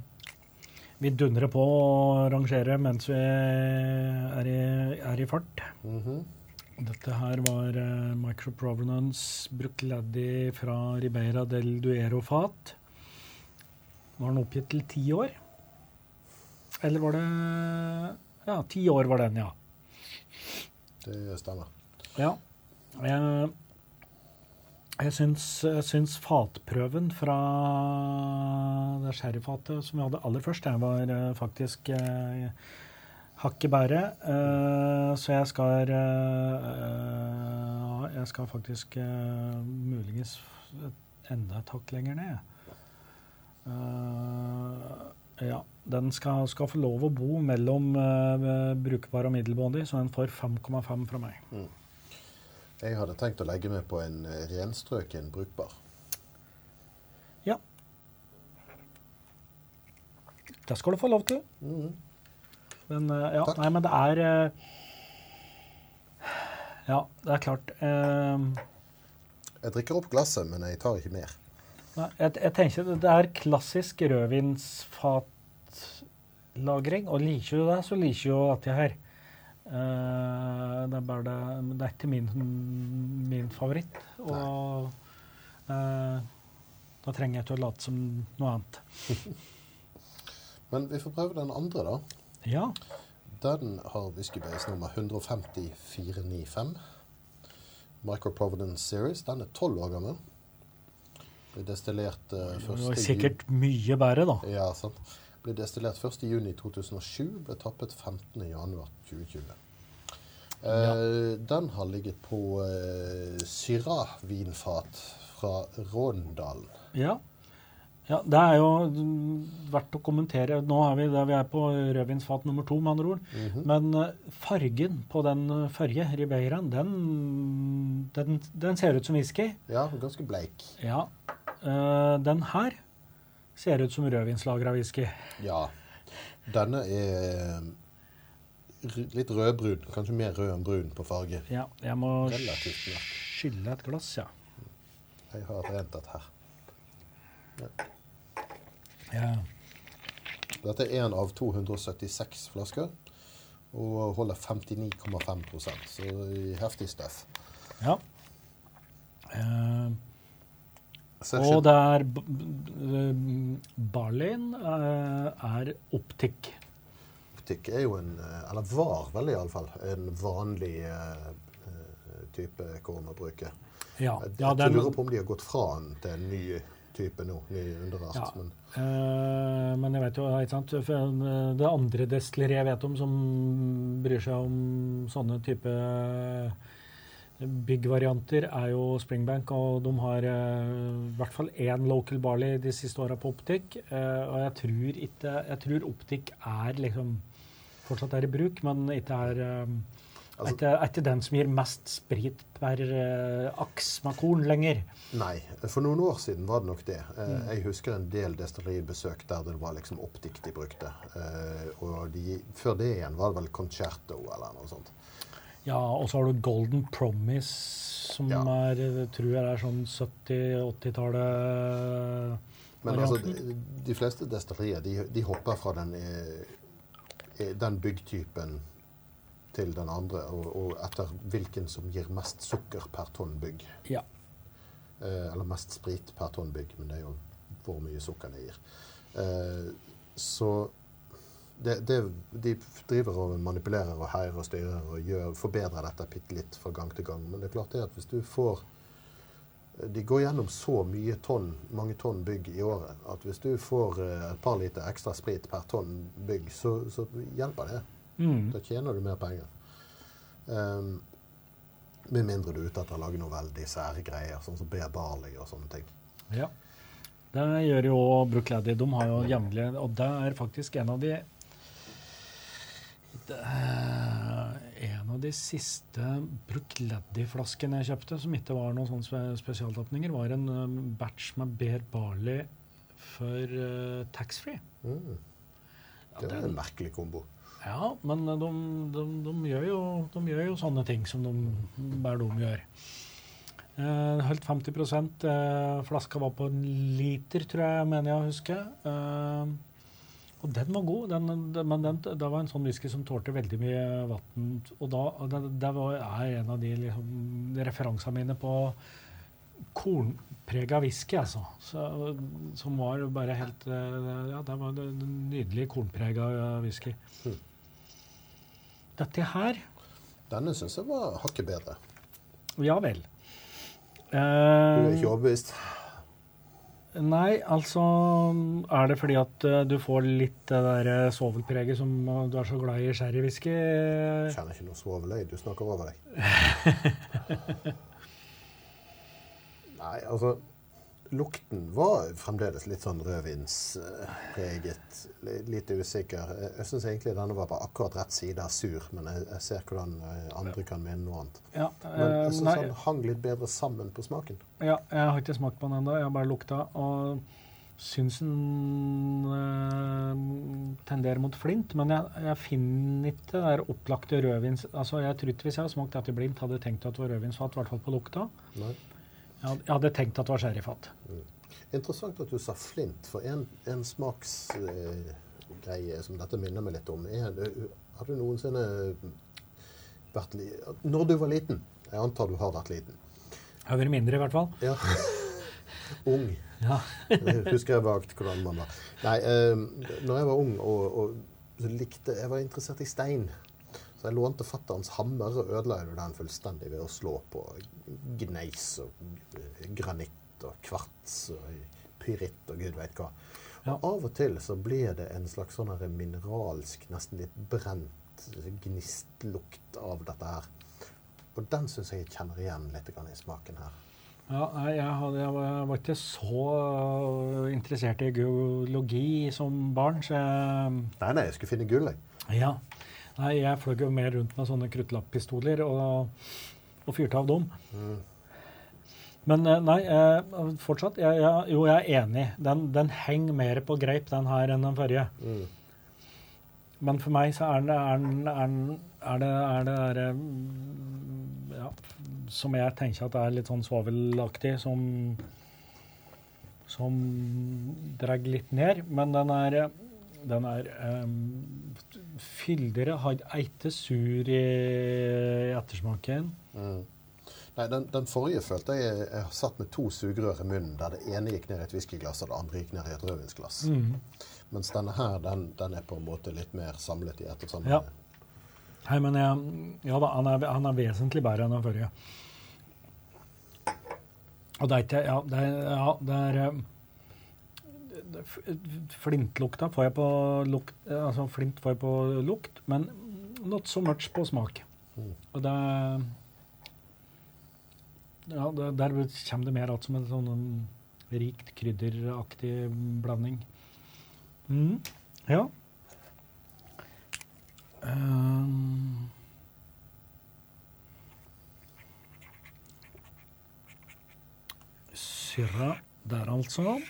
vi dundrer på å rangere mens vi er i, er i fart. Mhm. Dette her var uh, Microprovenance Brucladdi fra Ribeira del Duero-fat. Var den oppgitt til ti år? Eller var det Ja, ti år var den, ja. Det stemmer. Ja. Jeg, jeg syns, jeg syns fatprøven fra det sherryfatet som vi hadde aller først, jeg var eh, faktisk eh, hakket bedre. Eh, så jeg skal eh, eh, Jeg skal faktisk eh, muligens enda et hakk lenger ned. Eh, ja. Den skal, skal få lov å bo mellom uh, brukbar og middelmådig, så den får 5,5 fra meg. Jeg hadde tenkt å legge meg på en eh, renstrøken brukbar. Ja. Det skal du få lov til. Mm. Men uh, ja, nei, men det er uh, Ja, det er klart. Jeg drikker opp glasset, men jeg tar ikke mer. nei, jeg, jeg tenker det- er klassisk rødvinsfatlagring, og liker du det, så liker du dette her. Uh, det er bare det Det er ikke min, min favoritt. Og uh, da trenger jeg ikke å late som noe annet. *laughs* Men vi får prøve den andre, da. Ja. den har whiskybase nummer 150495. Micro Providence Series. Den er tolv år gammel. Destillert uh, Det var sikkert mye bedre, da. Ja, sant. Ble destillert 1.6.2007. Ble tappet 15.1.2020. Eh, Den har ligget på eh, Syrah-vinfat fra Råndalen. Ja. ja. Det er jo mm, verdt å kommentere. Nå er vi vi er på rødvinsfat nummer to, med andre ord. Mhm. Men eh, fargen på den eh, forrige, Ribeiraen, den, den, den ser ut som whisky. Ja, ganske bleik. Ja. Eh, den her ser ut som rødvinslagra whisky. Ja. Denne er litt rødbrun. Kanskje mer rød enn brun på farge. Ja, jeg må skylle et glass, ja. Jeg har rent et her. ja. Dette er én av 276 flasker. Og holder 59,5% så heftig støff. ja. Eh, Ser og det er b- b- Barleyen eh, er optikk. Optikk er jo en eh, Eller var vel iallfall en vanlig eh, type bruke. Ja, Jeg, jeg den, lurer på om de har gått fra den til en ny type nå. Ny underart. Ja. Men Uh, men jeg vet jo, ikke sant, det andre destilleriet jeg vet om som bryr seg om sånne type eh, byggvarianter, er jo Springbank, og de har uh, i hvert fall én local barley de siste åra på optikk. Uh, og jeg tror ikke Jeg tror optikk er liksom fortsatt er i bruk, men ikke er eh, Altså- ikke, den som gir mest sprit per uh, aks med korn lenger. nei, for noen år siden var det nok det. Uh, Mm. Jeg husker en del destilleribesøk der det var liksom optikk de brukte. Og de, før det igjen var det vel Concerto eller noe sånt. Ja, og så har du Golden Promise, som Ja. er, tror jeg er sånn 70-80-tallet. Men altså, de, de fleste destillerier de, de hopper fra den, eh, eh, den byggtypen til den andre, og, og etter hvilken som gir mest sukker per tonn bygg. Ja. Eh, eller mest sprit per tonn bygg, men det er jo hvor mye sukker det gir. Eh, så det, det, de driver og manipulerer og heier og styrer og gjør, forbedrer dette bitte litt fra gang til gang. Men det er klart det at hvis du får De går gjennom så mye tonn, mange tonn bygg i året at hvis du får eh, et par liter ekstra sprit per tonn bygg, så, så hjelper det. Mm. Da tjener du mer penger. Um, med mindre du er ute etter å lage noe veldig sære greier, sånn som Bear Barley og sånne ting. ja. Det gjør jo Brookladdy. De har jo jevnlig Og det er faktisk en av de En av de siste Brookladdy-flaskene jeg kjøpte, som ikke var noen sånne spesialtapninger, var en um, batch med Bear Barley for uh, taxfree. Mm. Ja, Det er en merkelig kombo. Ja, men de, de, de, gjør jo, de gjør jo sånne ting som de, bare de gjør. Eh, Holdt 50 eh, Flaska var på en liter, tror jeg, mener jeg å huske. Eh, og den var god, den, den, men den, det var en sånn whisky som tålte veldig mye vann. Og da, det, det var, er en av de liksom, referansene mine på kornprega whisky, altså. Så, som var bare helt eh, Ja, det var en nydelig kornprega whisky. Mm. Dette her Denne syns jeg var hakket bedre. Ja vel. Du er Eh, ikke overbevist? Nei, altså Er det fordi at uh, du får litt det der sovelpreget svovelpreget som uh, du er så glad i sherrywhisky? Kjenner ikke noe svovel, jeg. Du snakker over deg. *laughs* Nei, altså Lukten var fremdeles litt sånn rødvinspreget. Litt usikker. Jeg syns egentlig denne var på akkurat rett side av sur, men jeg, jeg ser hvordan eh, andre kan mene noe annet. Ja, Men jeg eh, syns den hang litt bedre sammen på smaken. ja, jeg har ikke smakt på den ennå, jeg har bare lukta. Og syns den øh, tenderer mot flint, men jeg, jeg finner ikke det der opplagte rødvins... Altså, jeg tror ikke hvis jeg hadde smakt dette blindt, hadde jeg tenkt at det var rødvinsfat, i hvert fall på lukta. Nei. Jeg hadde, tenkt at det var sherryfat. Interessant at du sa flint, for en, en smaksgreie som dette minner meg litt om, er Har du noensinne vært Når du var liten Jeg antar du har vært liten. Jeg har vært mindre, i hvert fall. Ja. *laughs* ung. Ja. Jeg husker jeg vagt hvordan man var. Nei, eh, når jeg var ung og, og likte Jeg var interessert i stein. Så jeg lånte fatterens hammer og ødela jo den fullstendig ved å slå på gneis og granitt og kvarts og pyritt og gud veit hva. Ja. Og av og til så blir det en slags sånn mineralsk, nesten litt brent gnistlukt av dette her. Og den syns jeg jeg kjenner igjen litt i smaken her. Ja, nei, jeg, hadde, jeg, var, ikke så øh, interessert i geologi som barn, så jeg Nei, nei, jeg skulle finne gull, jeg. Ja. Nei, jeg fløy jo mer rundt med sånne kruttlapppistoler og, og fyrte av dem. Men eh, nei, eh, fortsatt. Jeg, jeg, jo, jeg er enig. Den, den henger mer på greip, den her, enn den forrige. Men for meg så er den, er, den- er, den- er det, er det derre mm, ja, Som jeg tenker at er litt sånn svovelaktig, som Som drar litt ned. Men den er den er um, fyldigere, har ikke sur i ettersmaken. Nei, den, den forrige følte jeg jeg satt med to sugerør i munnen, der det ene gikk ned i et whiskyglass, og det andre gikk ned i et rødvinsglass. Mens denne her, den, den er på en måte litt mer samlet i ett og samme Ja. Hei, men jeg, ja da, han er, han er vesentlig bedre enn den forrige. Og det er ikke Ja, det er, ja, det er eh, f- Flintlukta får jeg på lukt Altså flint får jeg på lukt, men not so much på smak. Og det Ja, det, der kommer det mer att som en sånn rikt krydderaktig blanding. Mm. Ja. Um, Syrra der, altså.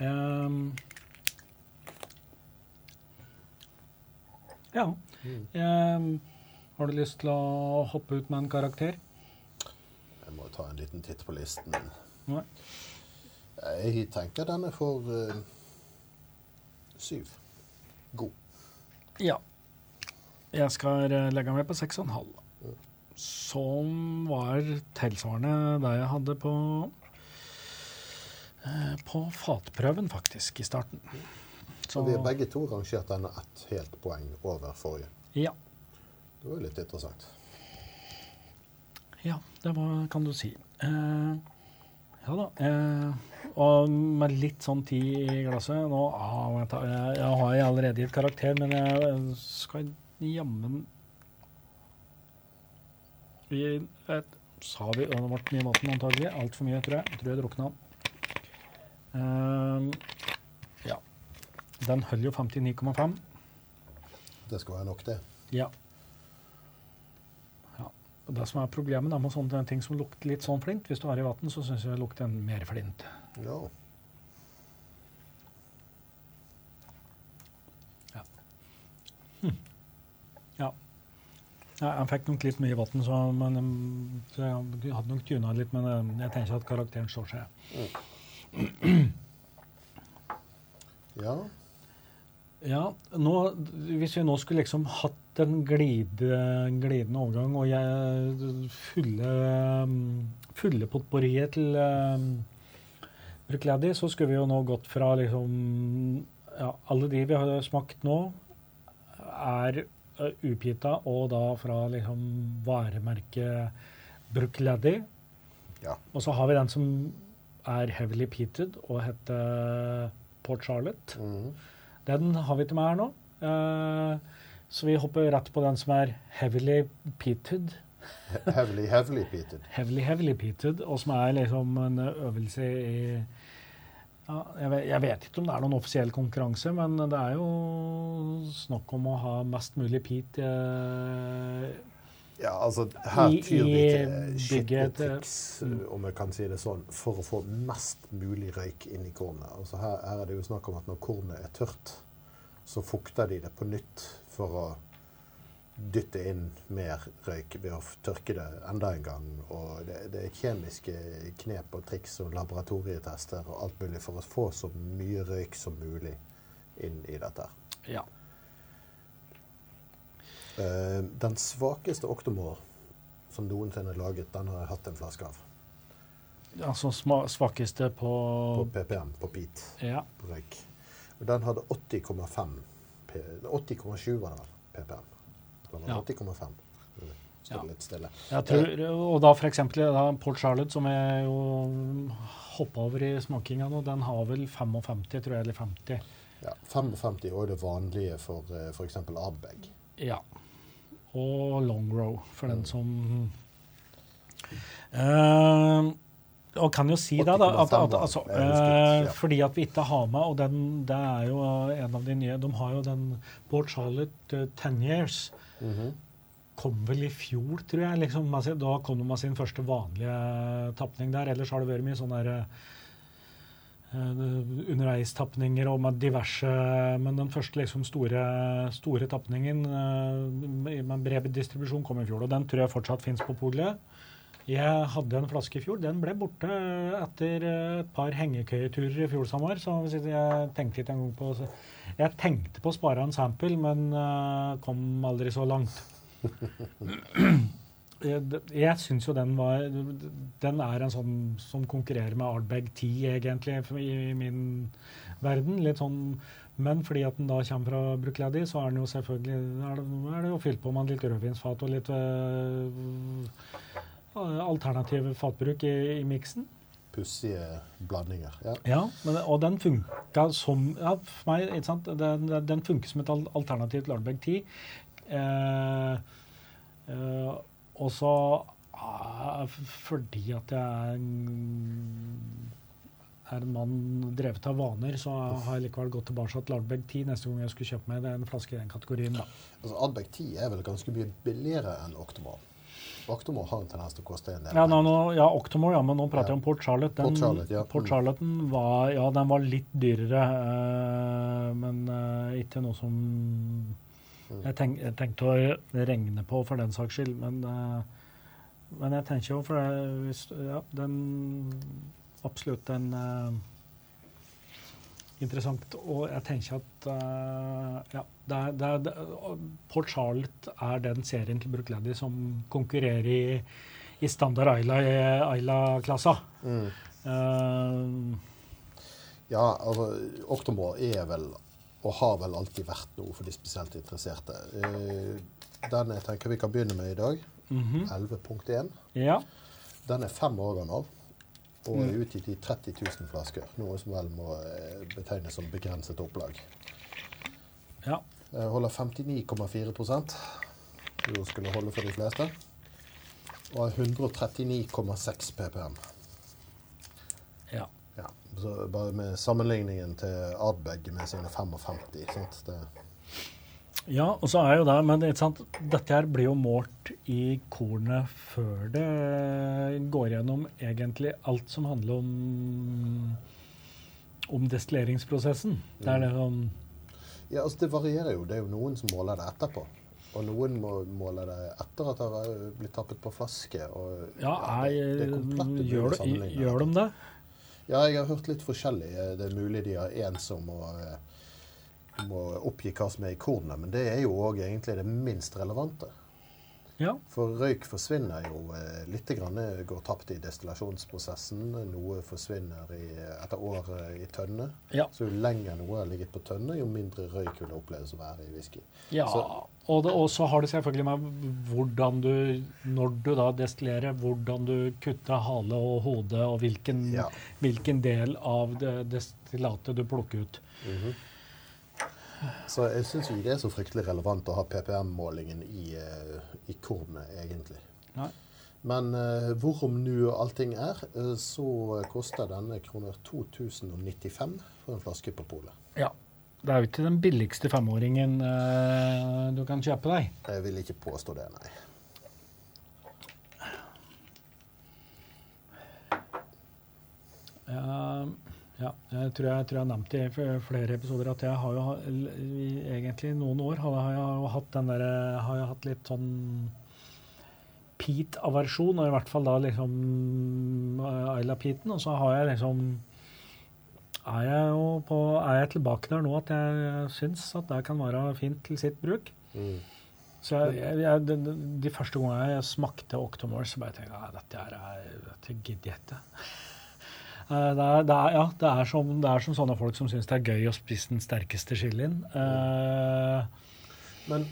Um, ja. Um, har du lyst til å hoppe ut med en karakter? Jeg må ta en liten titt på listen. Nei. Jeg tenker den er for uh, syv. God. Ja. Jeg skal eh, legge meg på 6,5. Som var tilsvarende det jeg hadde på på fatprøven, faktisk, i starten. Så vi har begge to rangert denne ett helt poeng over forrige. Ja. Det var jo litt interessant. Ja, det var, kan du si. Eh, ja da. Eh, og med litt sånn tid i glasset Nå ah, jeg, jeg har jeg allerede gitt karakter, men jeg skal jammen Vi et, sa vi Det ble mye vann antagelig. Altfor mye, tror jeg. Jeg tror jeg drukna. Eh, ja. Den holder jo 59,5. Det skal være nok, det. Ja. ja. Og det som er problemet da, med sånne ting som lukter litt sånn flint Hvis du har i vann, så syns jeg det lukter en mer flint. Ja. Ja. ja Ja, jeg fikk nok litt mye vann, så, men, um, så jeg hadde nok tuna litt, men um, jeg tenker at karakteren står seg. Ja. Ja, nå, hvis vi nå skulle liksom hatt en glide, glidende overgang og jeg fulle, fulle potpourriet til um, Bruichladdich, så skulle vi jo nå gått fra liksom ja, Alle de vi har smakt nå, er uh, utgitta, og da fra liksom varemerket Bruichladdich. Ja. Og så har vi den som er heavily peated og heter Port Charlotte. Mm. Den har vi ikke med her nå. Uh, så vi hopper rett på den som er heavily peated. Heavily, heavily peated. Heavily, heavily peated, og som er liksom en øvelse i ja, jeg, vet, jeg vet ikke om det er noen offisiell konkurranse, men det er jo snakk om å ha mest mulig peat eh, Ja, altså, her tyr vi til bygget skitne triks, om jeg kan si det sånn, for å få mest mulig røyk inn i kornet. Altså, her, her er det jo snakk om at når kornet er tørt, så fukter de det på nytt for å dytte inn mer røyk ved å tørke det enda en gang. Og det, det er kjemiske knep og triks og laboratorietester og alt mulig for å få så mye røyk som mulig inn i dette. Ja. Eh, den svakeste Octomore som noensinne er laget, den har jeg hatt en flaske av. Altså svakeste på, På PPM, på peat, Ja. på røyk. Og den hadde 80,5 80,7 var det vel, ppm. Eller Ja. 80,5. Det Står Ja. litt stille. Jeg tror, og da f.eks. Port Charlotte, som jeg jo hoppa over i smakinga nå, den har vel 55, tror jeg, eller 50. Ja, 55 er jo det vanlige for f.eks. Ardbeg. Ja. Og long row, for den Mm. som uh, Og kan jo si det, da. At, at, altså, eh, ja. fordi at vi ikke har med Og den, det er jo en av de nye De har jo den Port Charlotte uh, Ten Years. Mhm. Kom vel i fjor, tror jeg. liksom. Da kom de med sin første vanlige tapning der. Ellers har det vært mye sånn der, eh, underveistapninger og med diverse Men den første liksom store, store tapningen eh, med bred distribusjon kom i fjor. Og den tror jeg fortsatt fins på polet. Jeg hadde en flaske i fjor. Den ble borte etter eh, et par hengekøyeturer i fjor sommer. Så jeg tenkte ikke engang på Jeg tenkte på å spare en sample, men eh, kom aldri så langt. *clears throat* Jeg, jeg syns jo den var Den er en sånn som konkurrerer med Ardbeg 10, egentlig, i, i min verden. Litt sånn men fordi at den da kommer fra Bruichladdich, så er den jo selvfølgelig er det, er det jo fylt på med litt rødvinsfat og litt øh, alternativ fatbruk i, i miksen. Pussige blandinger. Ja. Ja, men, og den funka som ja, For meg, ikke sant, den, den- den funker som et alternativ til Ardbeg 10. Eh, eh, og så ah, fordi at jeg er en, er en mann drevet av vaner, så har jeg likevel gått tilbake til Ardbeg 10 neste gang jeg skulle kjøpe meg det er en flaske i den kategorien. da. Altså, Ardbeg 10 er vel ganske mye billigere enn Octomore. Octomore har en tendens til å koste en del. Ja, nå, nå, ja Octomore, ja, men nå prater jeg Ja. om Port Charlotte. Den, Port Charlotte, ja. Port Charlotte var, ja, den var litt dyrere, øh, men øh, ikke noe som. Jeg, tenk, jeg tenkte å regne på for den saks skyld, men, eh, men jeg tenker jo for det, hvis, ja, den absolutt en eh, interessant. Og jeg tenker at uh, ja, det er, det er, det, Port Charlotte er den serien til Bruichladdich som konkurrerer i, i standard Ayla-klassa. Mm. Uh, Ja, altså, Octomore er vel, og har vel alltid vært noe for de spesielt interesserte. Eh, den jeg tenker vi kan begynne med i dag, mhm. 11.1, Ja. den er fem år gammel. Og er Mm. utgitt i 30 000 flasker, noe som vel må eh, betegnes som begrenset opplag. ja. Jeg holder 59,4% Jo skulle holde for de fleste. Og har 139,6 ppm. Ja. Ja, så bare med sammenligningen til Ardbeg med sine 55. Sant? Det, Ja, og så er jo det, men dette her blir jo målt i kornet før det går gjennom egentlig alt som handler om, om destilleringsprosessen. Det er det som ja, altså det varierer jo. Det er jo noen som måler det etterpå. Og noen må måler det etter at det har blitt tappet på flaske. Og, Ja, det, det er er, komplett umulig gjør, gjør de det? Ja, jeg har hørt litt forskjellig. Det er mulig de har én som må, eh, må oppgi hva som er i kornet, men det er jo òg egentlig det minst relevante. Ja. For røyk forsvinner jo eh, litt grann, går tapt i destillasjonsprosessen. Noe forsvinner i, etter år eh, i tønne. Ja. Så jo lenger noe har ligget på tønne, jo mindre røyk vil det oppleves å være i whisky. Ja, Så- og, det, så har det selvfølgelig med hvordan du, når du da destillerer, hvordan du kutter hale og hode, og hvilken, Ja. hvilken del av destillatet du plukker ut. Mhm. Så jeg syns ikke det er så fryktelig relevant å ha PPM-målingen i, eh, i kornet, egentlig. Nei. Men uh, hvorom nå allting er, uh, så koster denne kroner 2095 for en flaske på polet. Ja. Det er jo ikke den billigste femåringen uh, du kan kjøpe deg. Jeg vil ikke påstå det, nei. Ja, ja, jeg tror jeg, tror jeg har nevnt i flere episoder at jeg har jo i egentlig noen år har jeg jo hatt den der, har jeg hatt litt sånn peat-aversjon, og i hvert fall da liksom eh, Ayla-peaten. Og så har jeg liksom er jeg jo på, er jeg tilbake der nå at jeg syns at det kan være fint til sitt bruk. Mm. Så jeg, jeg, de- de første gangene jeg smakte Octomore, så bare tenkte jeg at dette, er, dette gidder jeg ikke. Eh, det er, det er, ja, det er, som, det er som sånne folk som syns det er gøy å spise den sterkeste chilien. Uh,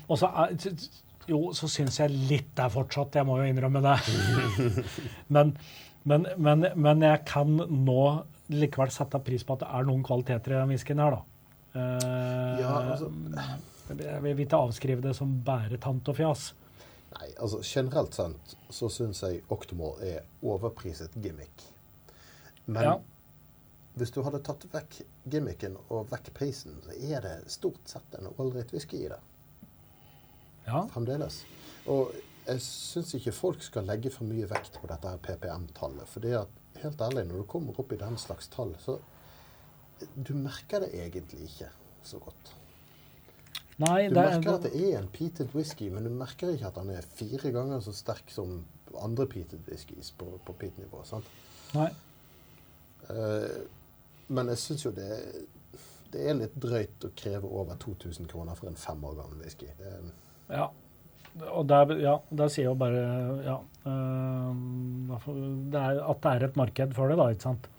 og så jo, så syns jeg litt der fortsatt, jeg må jo innrømme det. *laughs* men, men, men, men, jeg kan nå likevel sette pris på at det er noen kvaliteter i den whiskyen her, da. Uh, ja, altså, jeg vil ikke avskrive det som bare tant og fjas. Nei, altså generelt sett så syns jeg Octomore er overpriset gimmick. Men ja. hvis du hadde tatt vekk gimmicken og vekk prisen, så er det stort sett en ålreit whisky i det. Ja. Fremdeles. Og jeg syns ikke folk skal legge for mye vekt på dette PPM-tallet. For det at, helt ærlig, når du kommer opp i den slags tall, så Du merker det egentlig ikke så godt. Nei, du merker at det er en peated whisky, men du merker ikke at den er fire ganger så sterk som andre peated whiskys på, på peat-nivå. sant? Nei. Uh, men jeg syns jo det, det, er litt drøyt å kreve over 2000 kroner for en fem år gammel whisky. Ja. Og der, ja, der sier jo bare ja, uh, det er, at det er et marked for det, da. ikke sant?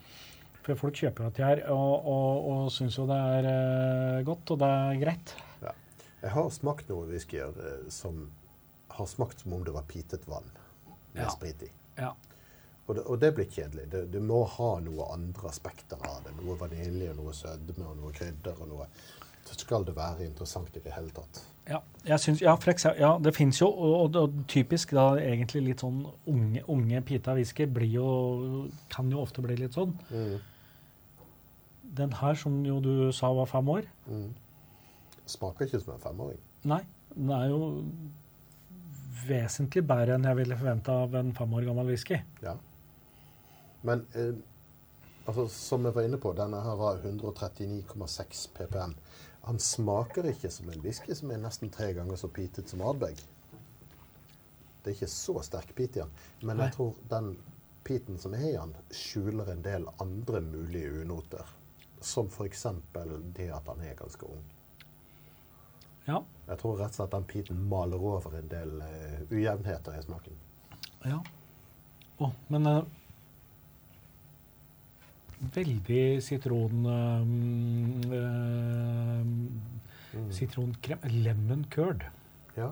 For folk kjøper jo dette her og, og, og syns jo det er uh, godt, og det er greit. Ja. Jeg har smakt noen whiskyer som har smakt som om det var pitet vann med ja. sprit i. Ja. Og det, og det blir kjedelig. Det, du må ha noe andre aspekter av det. Noe vanilje, noe sødme og noe krydder. og noe så skal det være interessant i det hele tatt. Ja, synes, ja, eksempel, ja det fins jo, og, og, typisk da egentlig litt sånn unge, unge pita whisky blir jo, kan jo ofte bli litt sånn. Mm. Den her, som jo du sa var fem år mm. Smaker ikke som en femåring. Nei. Den er jo vesentlig bedre enn jeg ville forvente av en fem år gammel whisky. Ja. Men eh, altså, som jeg var inne på, denne her var 139,6 ppm. Han smaker ikke som en whisky som er nesten tre ganger så pitet som Ardbeg. Det er ikke så sterk pit i den, men jeg tror den piten som er i den, skjuler en del andre mulige unoter. Som f.eks. det at han er ganske ung. Ja. Jeg tror rett og slett den piten maler over en del uh, ujevnheter i smaken. Ja. Oh, men uh, veldig sitron uh, mm. Sitronkrem Lemon curd. Ja.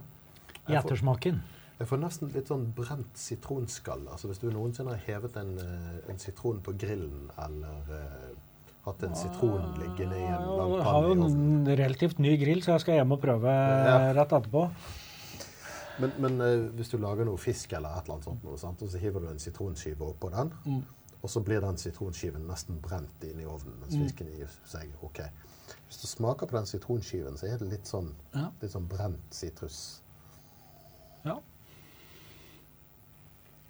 I ettersmaken. Jeg får nesten litt sånn brent sitronskall. Altså Hvis du noensinne har hevet en, eh, en sitron på grillen eller uh, hatt en sitron liggende i en lang panne Jeg har jo en relativt ny grill, så jeg skal hjem og prøve ja. rett etterpå. Men, men uh, hvis du lager noe fisk eller et eller annet sånt, noe, sant? og så hiver du en sitronskive oppå den, mm. Og så blir den sitronskiven nesten brent inn i ovnen mens mm. fisken gir seg. ok. Hvis du smaker på den sitronskiven, så er det litt sånn, ja. litt sånn brent sitrus. Ja.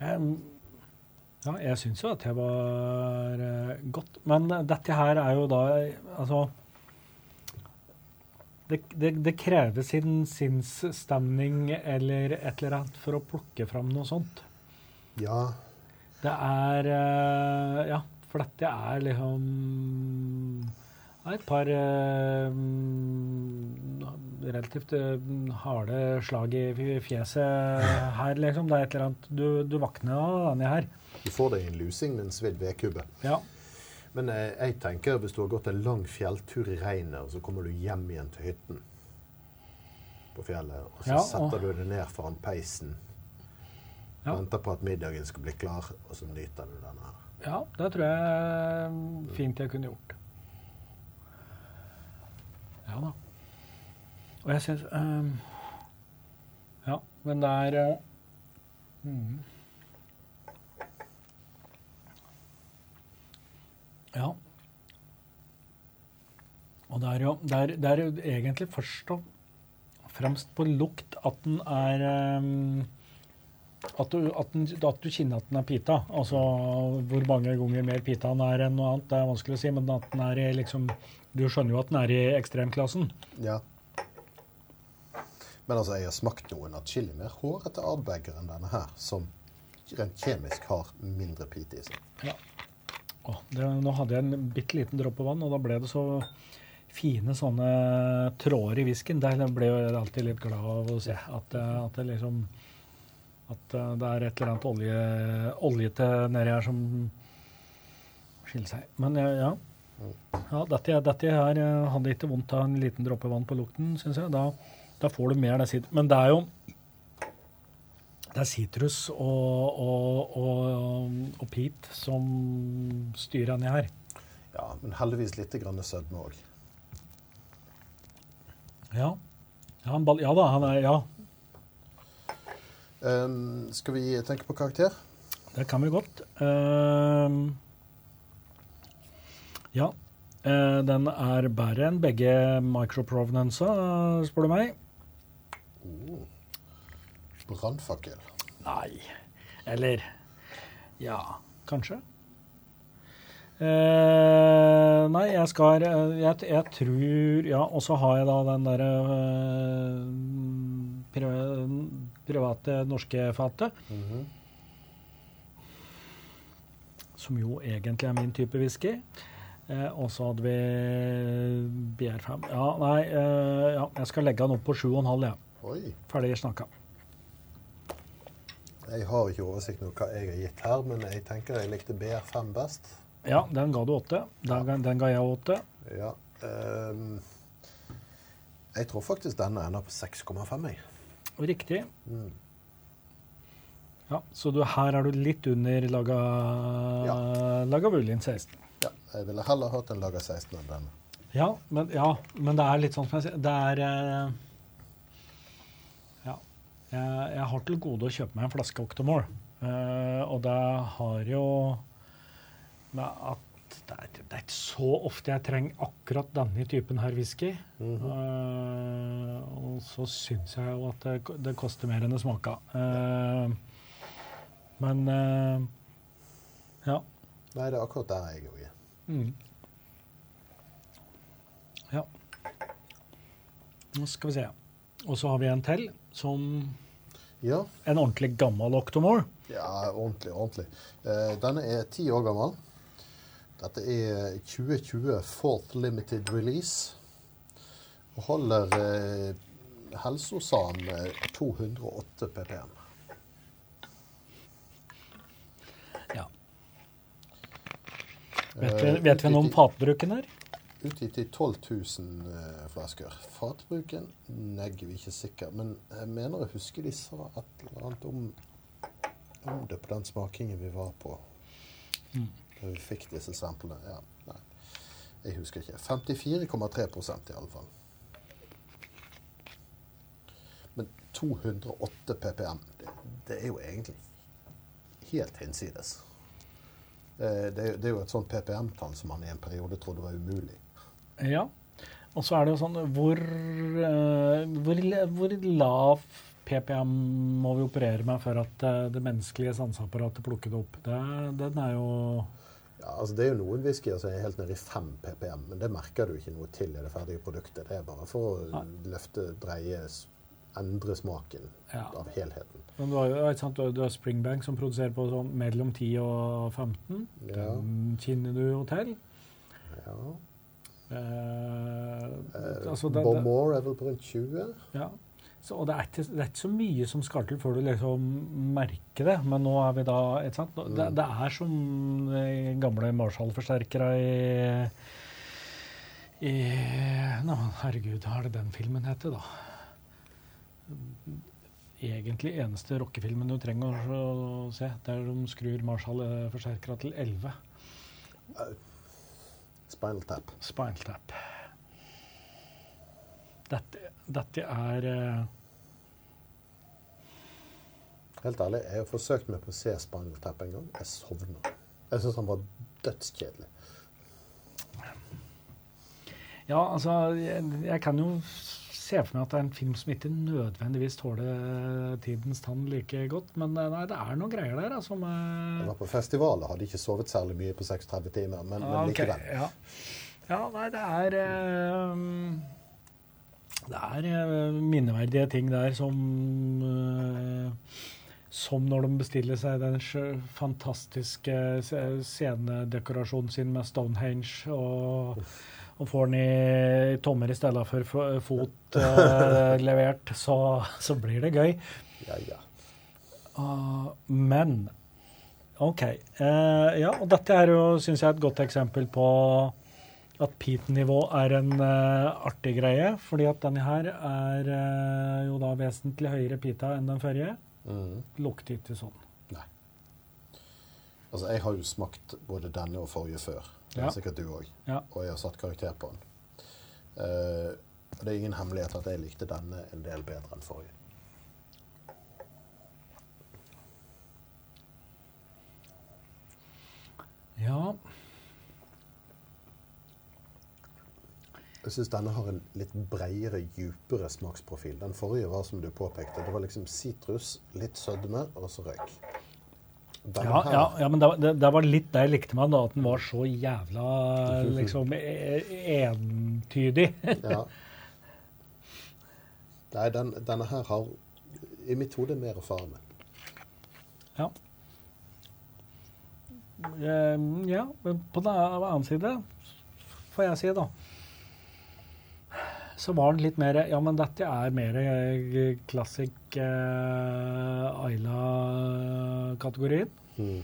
Jeg, ja, jeg syns jo at det var uh, godt. Men dette her er jo da Altså det, det, det krever sin sinnsstemning eller et eller annet for å plukke fram noe sånt. Ja, det er uh, Ja, for dette er liksom et par uh, relativt uh, harde slag i fjeset her, liksom. Det er et eller annet Du, du våkner av denne her. Du får deg en lusing med en svidd vedkubbe. Ja. Men eh, jeg tenker hvis du har gått en lang fjelltur i regnet, og så kommer du hjem igjen til hytten på fjellet, og så ja, setter og... du deg ned foran peisen ja. Venter på at middagen skal bli klar, og så nyter du denne her. Ja, det tror jeg fint jeg kunne gjort. Ja da. Og jeg syns um, Ja, men det er uh, mm. Ja. Og det er jo det er, det er egentlig først og fremst på lukt at den er um, at du, at, den, at du, kjenner at den er pita. Altså hvor mange ganger mer pita den er enn noe annet, det er vanskelig å si. Men at den er i liksom Du skjønner jo at den er i ekstremklassen. Ja. Men altså, jeg har smakt noen atskillig mer hårete Ardbegger enn denne her, som rent kjemisk har mindre pite i seg. Ja. Åh, det, nå hadde jeg en bitte liten dråpe vann, og da ble det så fine sånne tråder i whiskyen. Der ble jeg alltid litt glad av å se at, at det liksom at uh, det er et eller annet olje, oljete nedi her som skiller seg. Men ja, ja. dette, dette her eh, hadde ikke vondt av en liten dråpe vann på lukten, syns jeg. Da, da, får du mer det. Men det er jo det er sitrus og, og, og, og pit som styrer inni her. Ja, men heldigvis litt grann sødme òg. Ja. Ja, ja, da, han er Ja. Um, skal vi tenke på karakter? Det kan vi godt. Uh, ja. Uh, den er bedre enn begge microprovenanza, spør du meg. Oh. Brannfakkel. Nei. Eller Ja, kanskje. Uh, nei, jeg skal jeg, jeg, tror Ja, og så har jeg da den derre private norske fatet. Mm -hmm. Som jo egentlig er min type whisky. Eh, og så hadde vi BR5. Ja, nei, ja, jeg skal legge den opp på 7,5, jeg. Ja. Ferdig snakka. Jeg har ikke oversikt over hva jeg har gitt her, men jeg tenker jeg likte BR5 best. Ja, den ga du åtte. Den, ja. den, ga jeg åtte. Ja. Um, jeg tror faktisk denne ender på 6,5. Riktig. Mm. Ja, Så du, her er du litt under laga, ja. laga Wulin 16. Ja, jeg ville heller hatt en laga 16 enn denne. Ja men, ja, men det er litt sånn som jeg sier Det er eh, Ja. Jeg, jeg, har til gode å kjøpe meg en flaske Octomore. Uh, og det har jo at det er, det er, ikke så ofte jeg trenger akkurat denne typen her whisky. Mm -hmm. uh, og så syns jeg jo at det, det, koster mer enn det smaker. Uh, men uh, ja. Nei, det er akkurat der jeg òg er. Mm. Ja. Nå skal vi se. Og så har vi en til som ja. En ordentlig gammel Octomore. Ja, ordentlig, ordentlig. denne er ti år gammel. Dette er 2020 Fourth Limited Release. Og holder eh, Helsosan 208 ppm. Ja. Vet vi, vet vi noe om fatbruken her? Utgitt i 12 000 uh, flasker. Fatbruken negger vi ikke sikker, men jeg mener jeg husker de sa et eller annet om, om det på den smakingen vi var på. Mm når vi fikk disse samplene. Ja, nei, jeg husker ikke. 54,3% i alle fall. Men 208 ppm, det, det er jo egentlig helt hinsides. Eh, det, det, er jo et sånt PPM-tall som man i en periode trodde var umulig. Ja, og så er det jo sånn Hvor, eh, hvor, hvor lav PPM må vi operere med for at eh, det menneskelige sanseapparatet plukker det opp? Det, den er jo ja, altså Det er jo noen whiskyer som er helt nede i 5 PPM, men det merker du ikke noe til i det ferdige produktet. Det er bare for å løfte, dreie, endre smaken ja. av helheten. Men du har jo ikke sant, du har Springbank som produserer på sånn mellom 10 og 15. Ja. Den kjenner du jo til. Ja. Eh, altså, Bomore er vel på rundt 20? Ja. Så, og det er, ikke, det er, ikke, så mye som skal til før du liksom merker det. Men nå er vi da ikke sant? Det, mm. det er som de gamle Marshall-forsterkere i, i no, Herregud, hva er det den filmen heter, da? Egentlig eneste rockefilmen du trenger å se. Der de skrur Marshall-forsterkere til 11. Spinal Tap. Spinal Tap. Dette, dette er uh, Helt ærlig, jeg har forsøkt meg på å se Spinal Tap en gang. Jeg sovna. Jeg syns han var dødskjedelig. Ja, altså jeg, jeg, kan jo se for meg at det er en film som ikke nødvendigvis tåler tidens tann like godt. Men eh, nei, det er noen greier der. Altså, med Jeg var på festival og hadde ikke sovet særlig mye på 36 timer, men, ah, men likevel. Okay, ja. ja. nei, det er eh, Det er uh, minneverdige ting der som uh, som når de bestiller seg den fantastiske scenedekorasjonen sin med Stonehenge og, og får den i tommer i stedet for fot eh, *laughs* levert, så, så, blir det gøy. Ja, ja. Uh, men OK. Uh, ja, og dette er jo, syns jeg, et godt eksempel på at peat-nivå er en uh, artig greie. Fordi at denne her er eh, jo da vesentlig høyere pita enn den forrige. Mm. Lukter ikke sånn. Nei. Altså, jeg har jo smakt både denne og forrige før. Det Ja. sikkert du òg. Ja. Og jeg har satt karakter på den. Uh, det er ingen hemmelighet at jeg likte denne en del bedre enn forrige. Ja. Jeg syns denne har en litt bredere, djupere smaksprofil. Den forrige var som du påpekte, det var liksom sitrus, litt sødme og så røyk. Ja, ja, ja, men det, var- det, det var litt det jeg likte med den, at den var så jævla *laughs* liksom e- entydig. *laughs* Ja. Nei, den, denne her har i mitt hode mer å fare med. Ja. Eh, ja, men på den annen side, får jeg si, da Så var den litt mer Ja, men dette er mer eh, classic eh, Ayla-kategorien. Mm.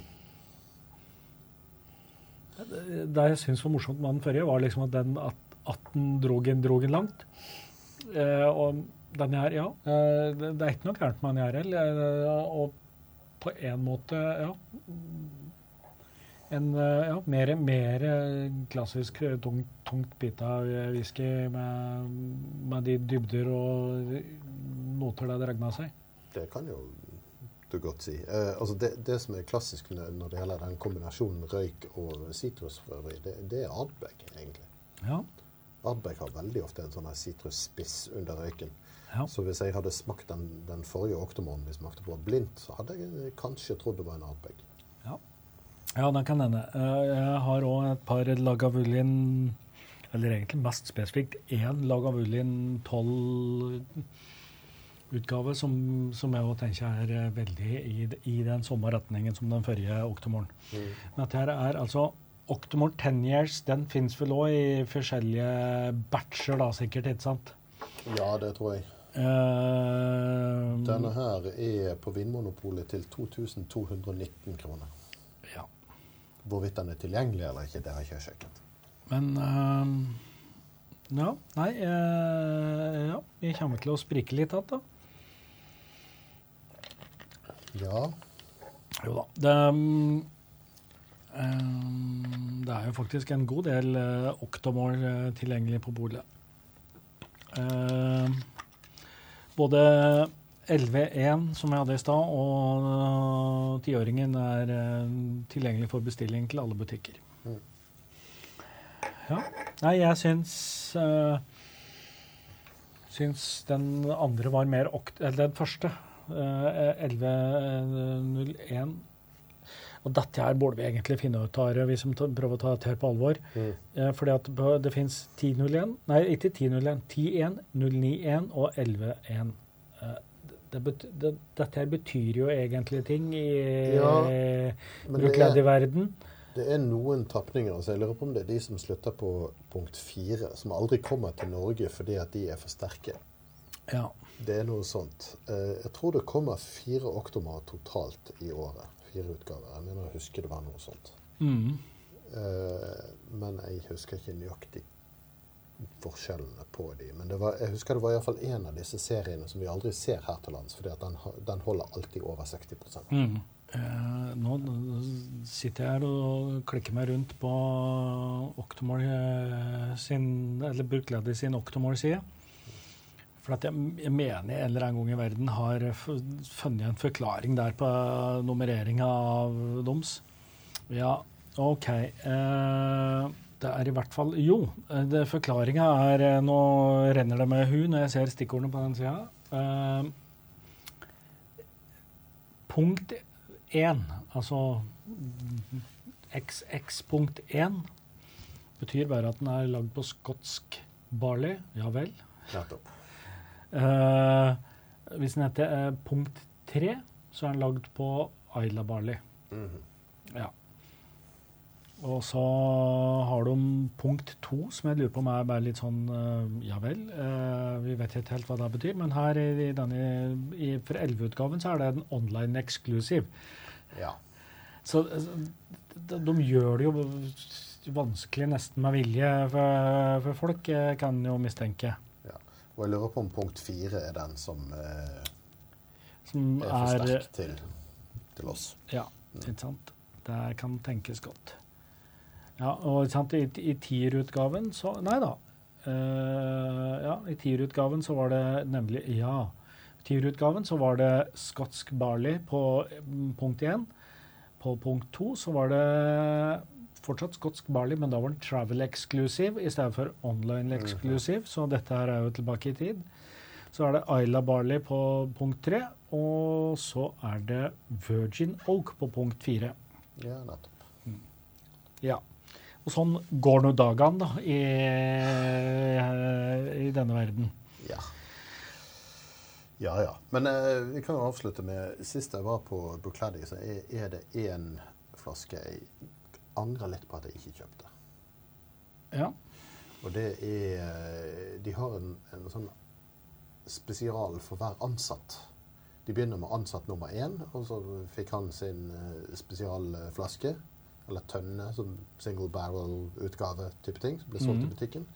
Det jeg syns var morsomt med den forrige, var liksom at den at, at den drog en, drog en langt. Eh, og den her, ja. Eh, det, det er ikke noe gærent med den her heller. Eh, og på en måte, ja En eh, ja, mer, mer klassisk eh, tungt, bit av whisky med, med de dybder og noter det drar med seg. Det kan jo du godt si. Eh, altså det, det som er klassisk når det gjelder den kombinasjonen røyk og sitrus for øvrig, det, det er Ardbeg, egentlig. Ja. Ardbeg har veldig ofte en sånn sitrusspiss under røyken. ja. Så hvis jeg hadde smakt den, den forrige oktomoren vi smakte på blindt, så hadde jeg kanskje trodd det var en Ardbeg. Ja, det kan hende. Eh, Jeg har òg et par Lagavulin Eller egentlig mest spesifikt én Lagavulin 12-utgave som, som jeg òg tenker er eh, veldig i, i den samme retningen som den forrige Oktomoren. Men dette her er altså Octomore 10 Years den fins vel òg i forskjellige batcher, da sikkert, ikke sant? Ja, det tror jeg. Uh, Denne her er på Vinmonopolet til 2219 kroner. Hvorvidt den er tilgjengelig eller ikke, det har ikke jeg sjekket. Men um, ja, nei uh, Ja, vi kommer til å sprike litt igjen, da. Ja, Jo da. Det, um, det er jo faktisk en god del uh, oktomål uh, tilgjengelig på bolig. Uh, både 11.1, som jeg hadde i stad, og eh, tiåringen er eh, tilgjengelig for bestilling til alle butikker. Mm. Ja. Nei, jeg syns uh, Syns den andre var mer okt... Eller den første. Uh, 11.01. Og dette her burde vi egentlig finne ut av, vi som prøver å ta dette her på alvor. Mm. Eh, fordi at det fins 10.01 Nei, ikke 10.01. 10.1, 091 og 11.1. Eh, det det, dette her betyr jo egentlig ting i Ja, det er, brukleddig-verden. det er noen tapninger. Så jeg lurer på om det er de som slutter på punkt fire, som aldri kommer til Norge fordi at de er for sterke. Ja. Det er noe sånt. Eh, Jeg tror det kommer fire oktomer totalt i året. Fire utgaver. Jeg mener å huske det var noe sånt. Mm. Eh, Men jeg husker ikke nøyaktig forskjellene på de. Men var, jeg husker det var iallfall en av disse seriene som vi aldri ser her til lands, fordi den, den holder alltid over 60 Mm. Eh, nå sitter jeg her og klikker meg rundt på Octomore eh, sin, eller Brukledig sin Octomore-side. For at jeg, jeg mener en eller annen gang i verden har funnet en forklaring der på nummereringa av doms. Ja, OK. Eh, det er i hvert fall Jo, eh, forklaringa er eh, Nå renner det med hu når jeg ser stikkordene på den sida. Uh, punkt 1, altså XX.1, betyr bare at den er lagd på skotsk barley. Ja vel. Nettopp. Uh, hvis den heter uh, punkt 3, så er den lagd på Isla barley. Mhm. Ja. Og så har de punkt to, som jeg lurer på om er bare litt sånn eh, Ja vel, eh, vi vet ikke helt hva det betyr, men her i, denne, i, for 11-utgaven så er det en online exclusive. Ja. Så de, de gjør det jo vanskelig nesten med vilje for, for folk, eh, kan jo mistenke. Ja. Og jeg lurer på om punkt fire er den som eh, Som er for er sterk til, til oss. Ja, ikke sant. Det kan tenkes godt. Ja, og sant, i, i tierutgaven så Nei da. Uh, ja, i tierutgaven så var det nemlig Ja. I tierutgaven så var det skotsk barley på mm, punkt én. På punkt to så var det fortsatt skotsk barley, men da var den travel exclusive i stedet for online exclusive, så dette her er jo tilbake i tid. Så er det Isla Barley på punkt tre, og så er det Virgin Oak på punkt fire. Ja, nettopp. Ja. Og sånn går nå dagene, da, i, i denne verden. Ja. Ja, ja. Men eh, vi kan jo avslutte med Sist jeg var på Bukladi, så er, er det én flaske jeg angrer litt på at jeg ikke kjøpte. Ja. Og det er eh, De har en, en sånn spesial for hver ansatt. De begynner med ansatt nummer én, og så fikk han sin eh, spesialflaske. Eller tønne, som single barrel-utgave type ting, som ble solgt mm. i butikken.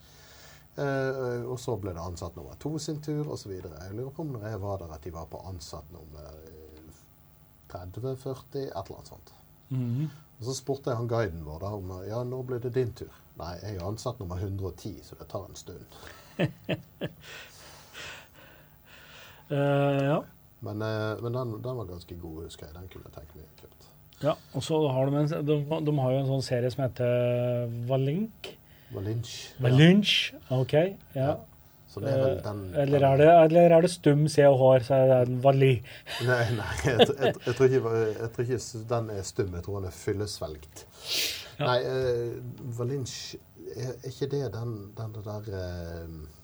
Uh, og så ble det ansatt nummer to sin tur, osv. Jeg lurer på om når jeg var der, at de var på ansatt nummer eh, 30-40, et eller annet sånt. Mm. Og så spurte jeg han guiden vår da om ja, når blir det din tur. Nei, jeg er ansatt nummer 110, så det tar en stund. uh, *laughs* ja. Men, eh, men den, den var ganske god, husker jeg. Den kunne jeg tenke meg å kjøpt. Ja. Og så har de, en, de, de har jo en sånn serie som heter Valink. Valinch. Valinch, OK. Ja. Så det er Eh, den Eller er det, eller er det stum C og hår, så er det en Vali. Nei, nei jeg, jeg, jeg, tror ikke, jeg tror ikke den er stum. Jeg tror den er fyllesvelgt. Ja. Nei, eh, Valinch er, er ikke det den, den der eh, eh,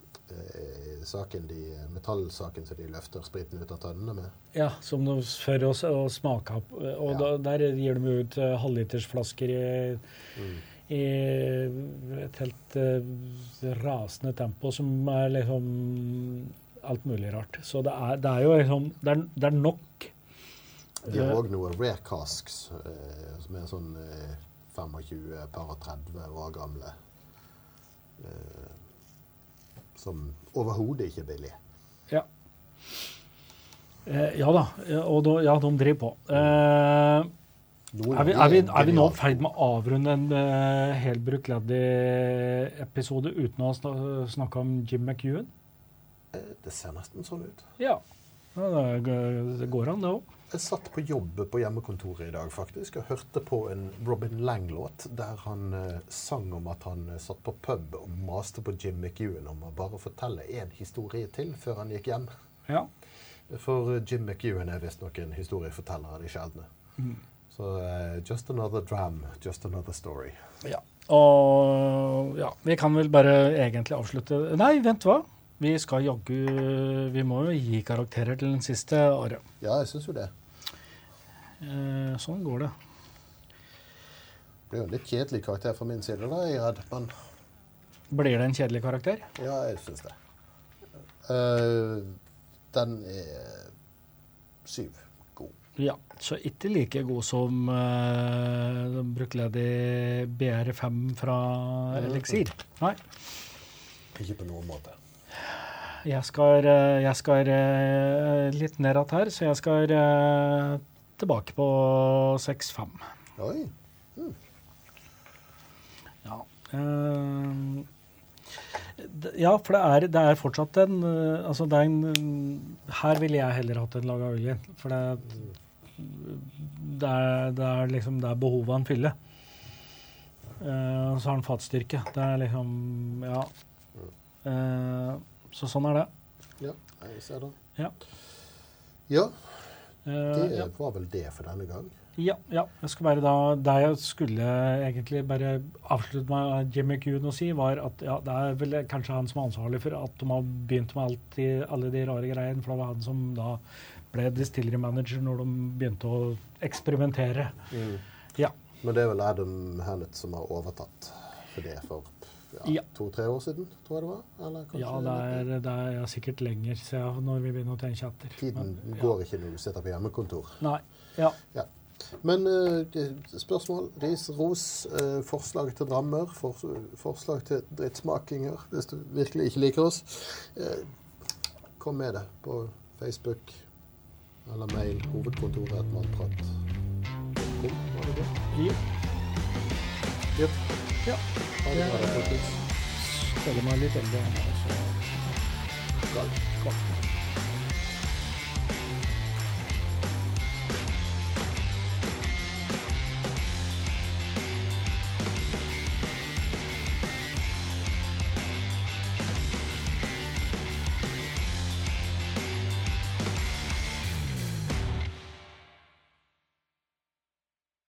saken de, metallsaken som de løfter spriten ut av tønnene med? Ja, som de for oss å smake opp. Og Ja. da, der gir de ut uh, halvlitersflasker i, Mm. i et helt uh, rasende tempo, som er liksom alt mulig rart. Så det er, det er jo liksom Det er, det er nok. De har Eh, òg noen rare casks uh, som er sånn eh, 25 par og 30 år gamle. Eh, som overhodet ikke er billig. Ja. Eh, ja da. Og da, ja, de driver på. Eh, er, vi, er, vi, er vi nå i ferd med å avrunde en uh, helbrukt Laddy-episode uten å sna snakke om Jim McEwan? Eh, Det ser nesten sånn ut. Ja. det går an, det òg. Jeg satt på jobb på hjemmekontoret i dag faktisk, og hørte på en Robin Lang-låt der han eh, sang om at han eh, satt på pub og maste på Jim McEwan om å bare fortelle én historie til før han gikk hjem. Ja. For eh, Jim McEwan er visstnok en historieforteller av de sjeldne. Mm. Så eh, just another dram, just another story. ja. Og ja, vi kan vel bare egentlig avslutte Nei, vent, hva? Vi skal jaggu Vi må jo gi karakterer til den siste året. Ja, jeg syns jo det. Eh, sånn går det. Det blir jo en litt kjedelig karakter fra min side, da, er redd. Men Blir det en kjedelig karakter? ja, jeg syns det. Uh, den er syv. God. Ja, så ikke like god som uh, de BR5 fra Elixir. Nei. Ikke på noen måte. Jeg skal, jeg skal litt ned igjen her, så jeg skal tilbake på 6-5. Oi. Ja. Eh, ja, for det er, det er fortsatt en eh, Altså, det er en eh, Her ville jeg heller hatt en Lagavulin. For det, det, er, det er liksom det er behovet han fyller. Uh, så har han fatstyrke. Det er liksom Ja. Uh, så sånn er det. Ja, jeg ser det. Ja. Ja, det ja. var vel det for denne gang. Ja, ja. Jeg skal bare da, det jeg skulle egentlig bare avslutte med Jimmy Kuhn å si, var at ja, det er vel kanskje han som er ansvarlig for at de har begynt med alt de, alle de rare greiene. For det var han som da ble distillery manager når de begynte å eksperimentere. Ja. Men det er vel Adam Hannett som har overtatt for det for ja, to-tre år siden, tror jeg det var? Eller Ja, det er, det er ja, sikkert lenger siden når vi begynner å tenke etter. Tiden Men, går ikke når du sitter på hjemmekontor. Nei. Ja. Ja. Men uh, spørsmål, ris, ros, uh, forslag til drammer, for, forslag til drittsmakinger hvis du virkelig ikke liker oss. Uh, kom med det på Facebook eller mail. Hovedkontoret et matprat.com. Var det det? Ja. Ja. Ha det bra, folkens.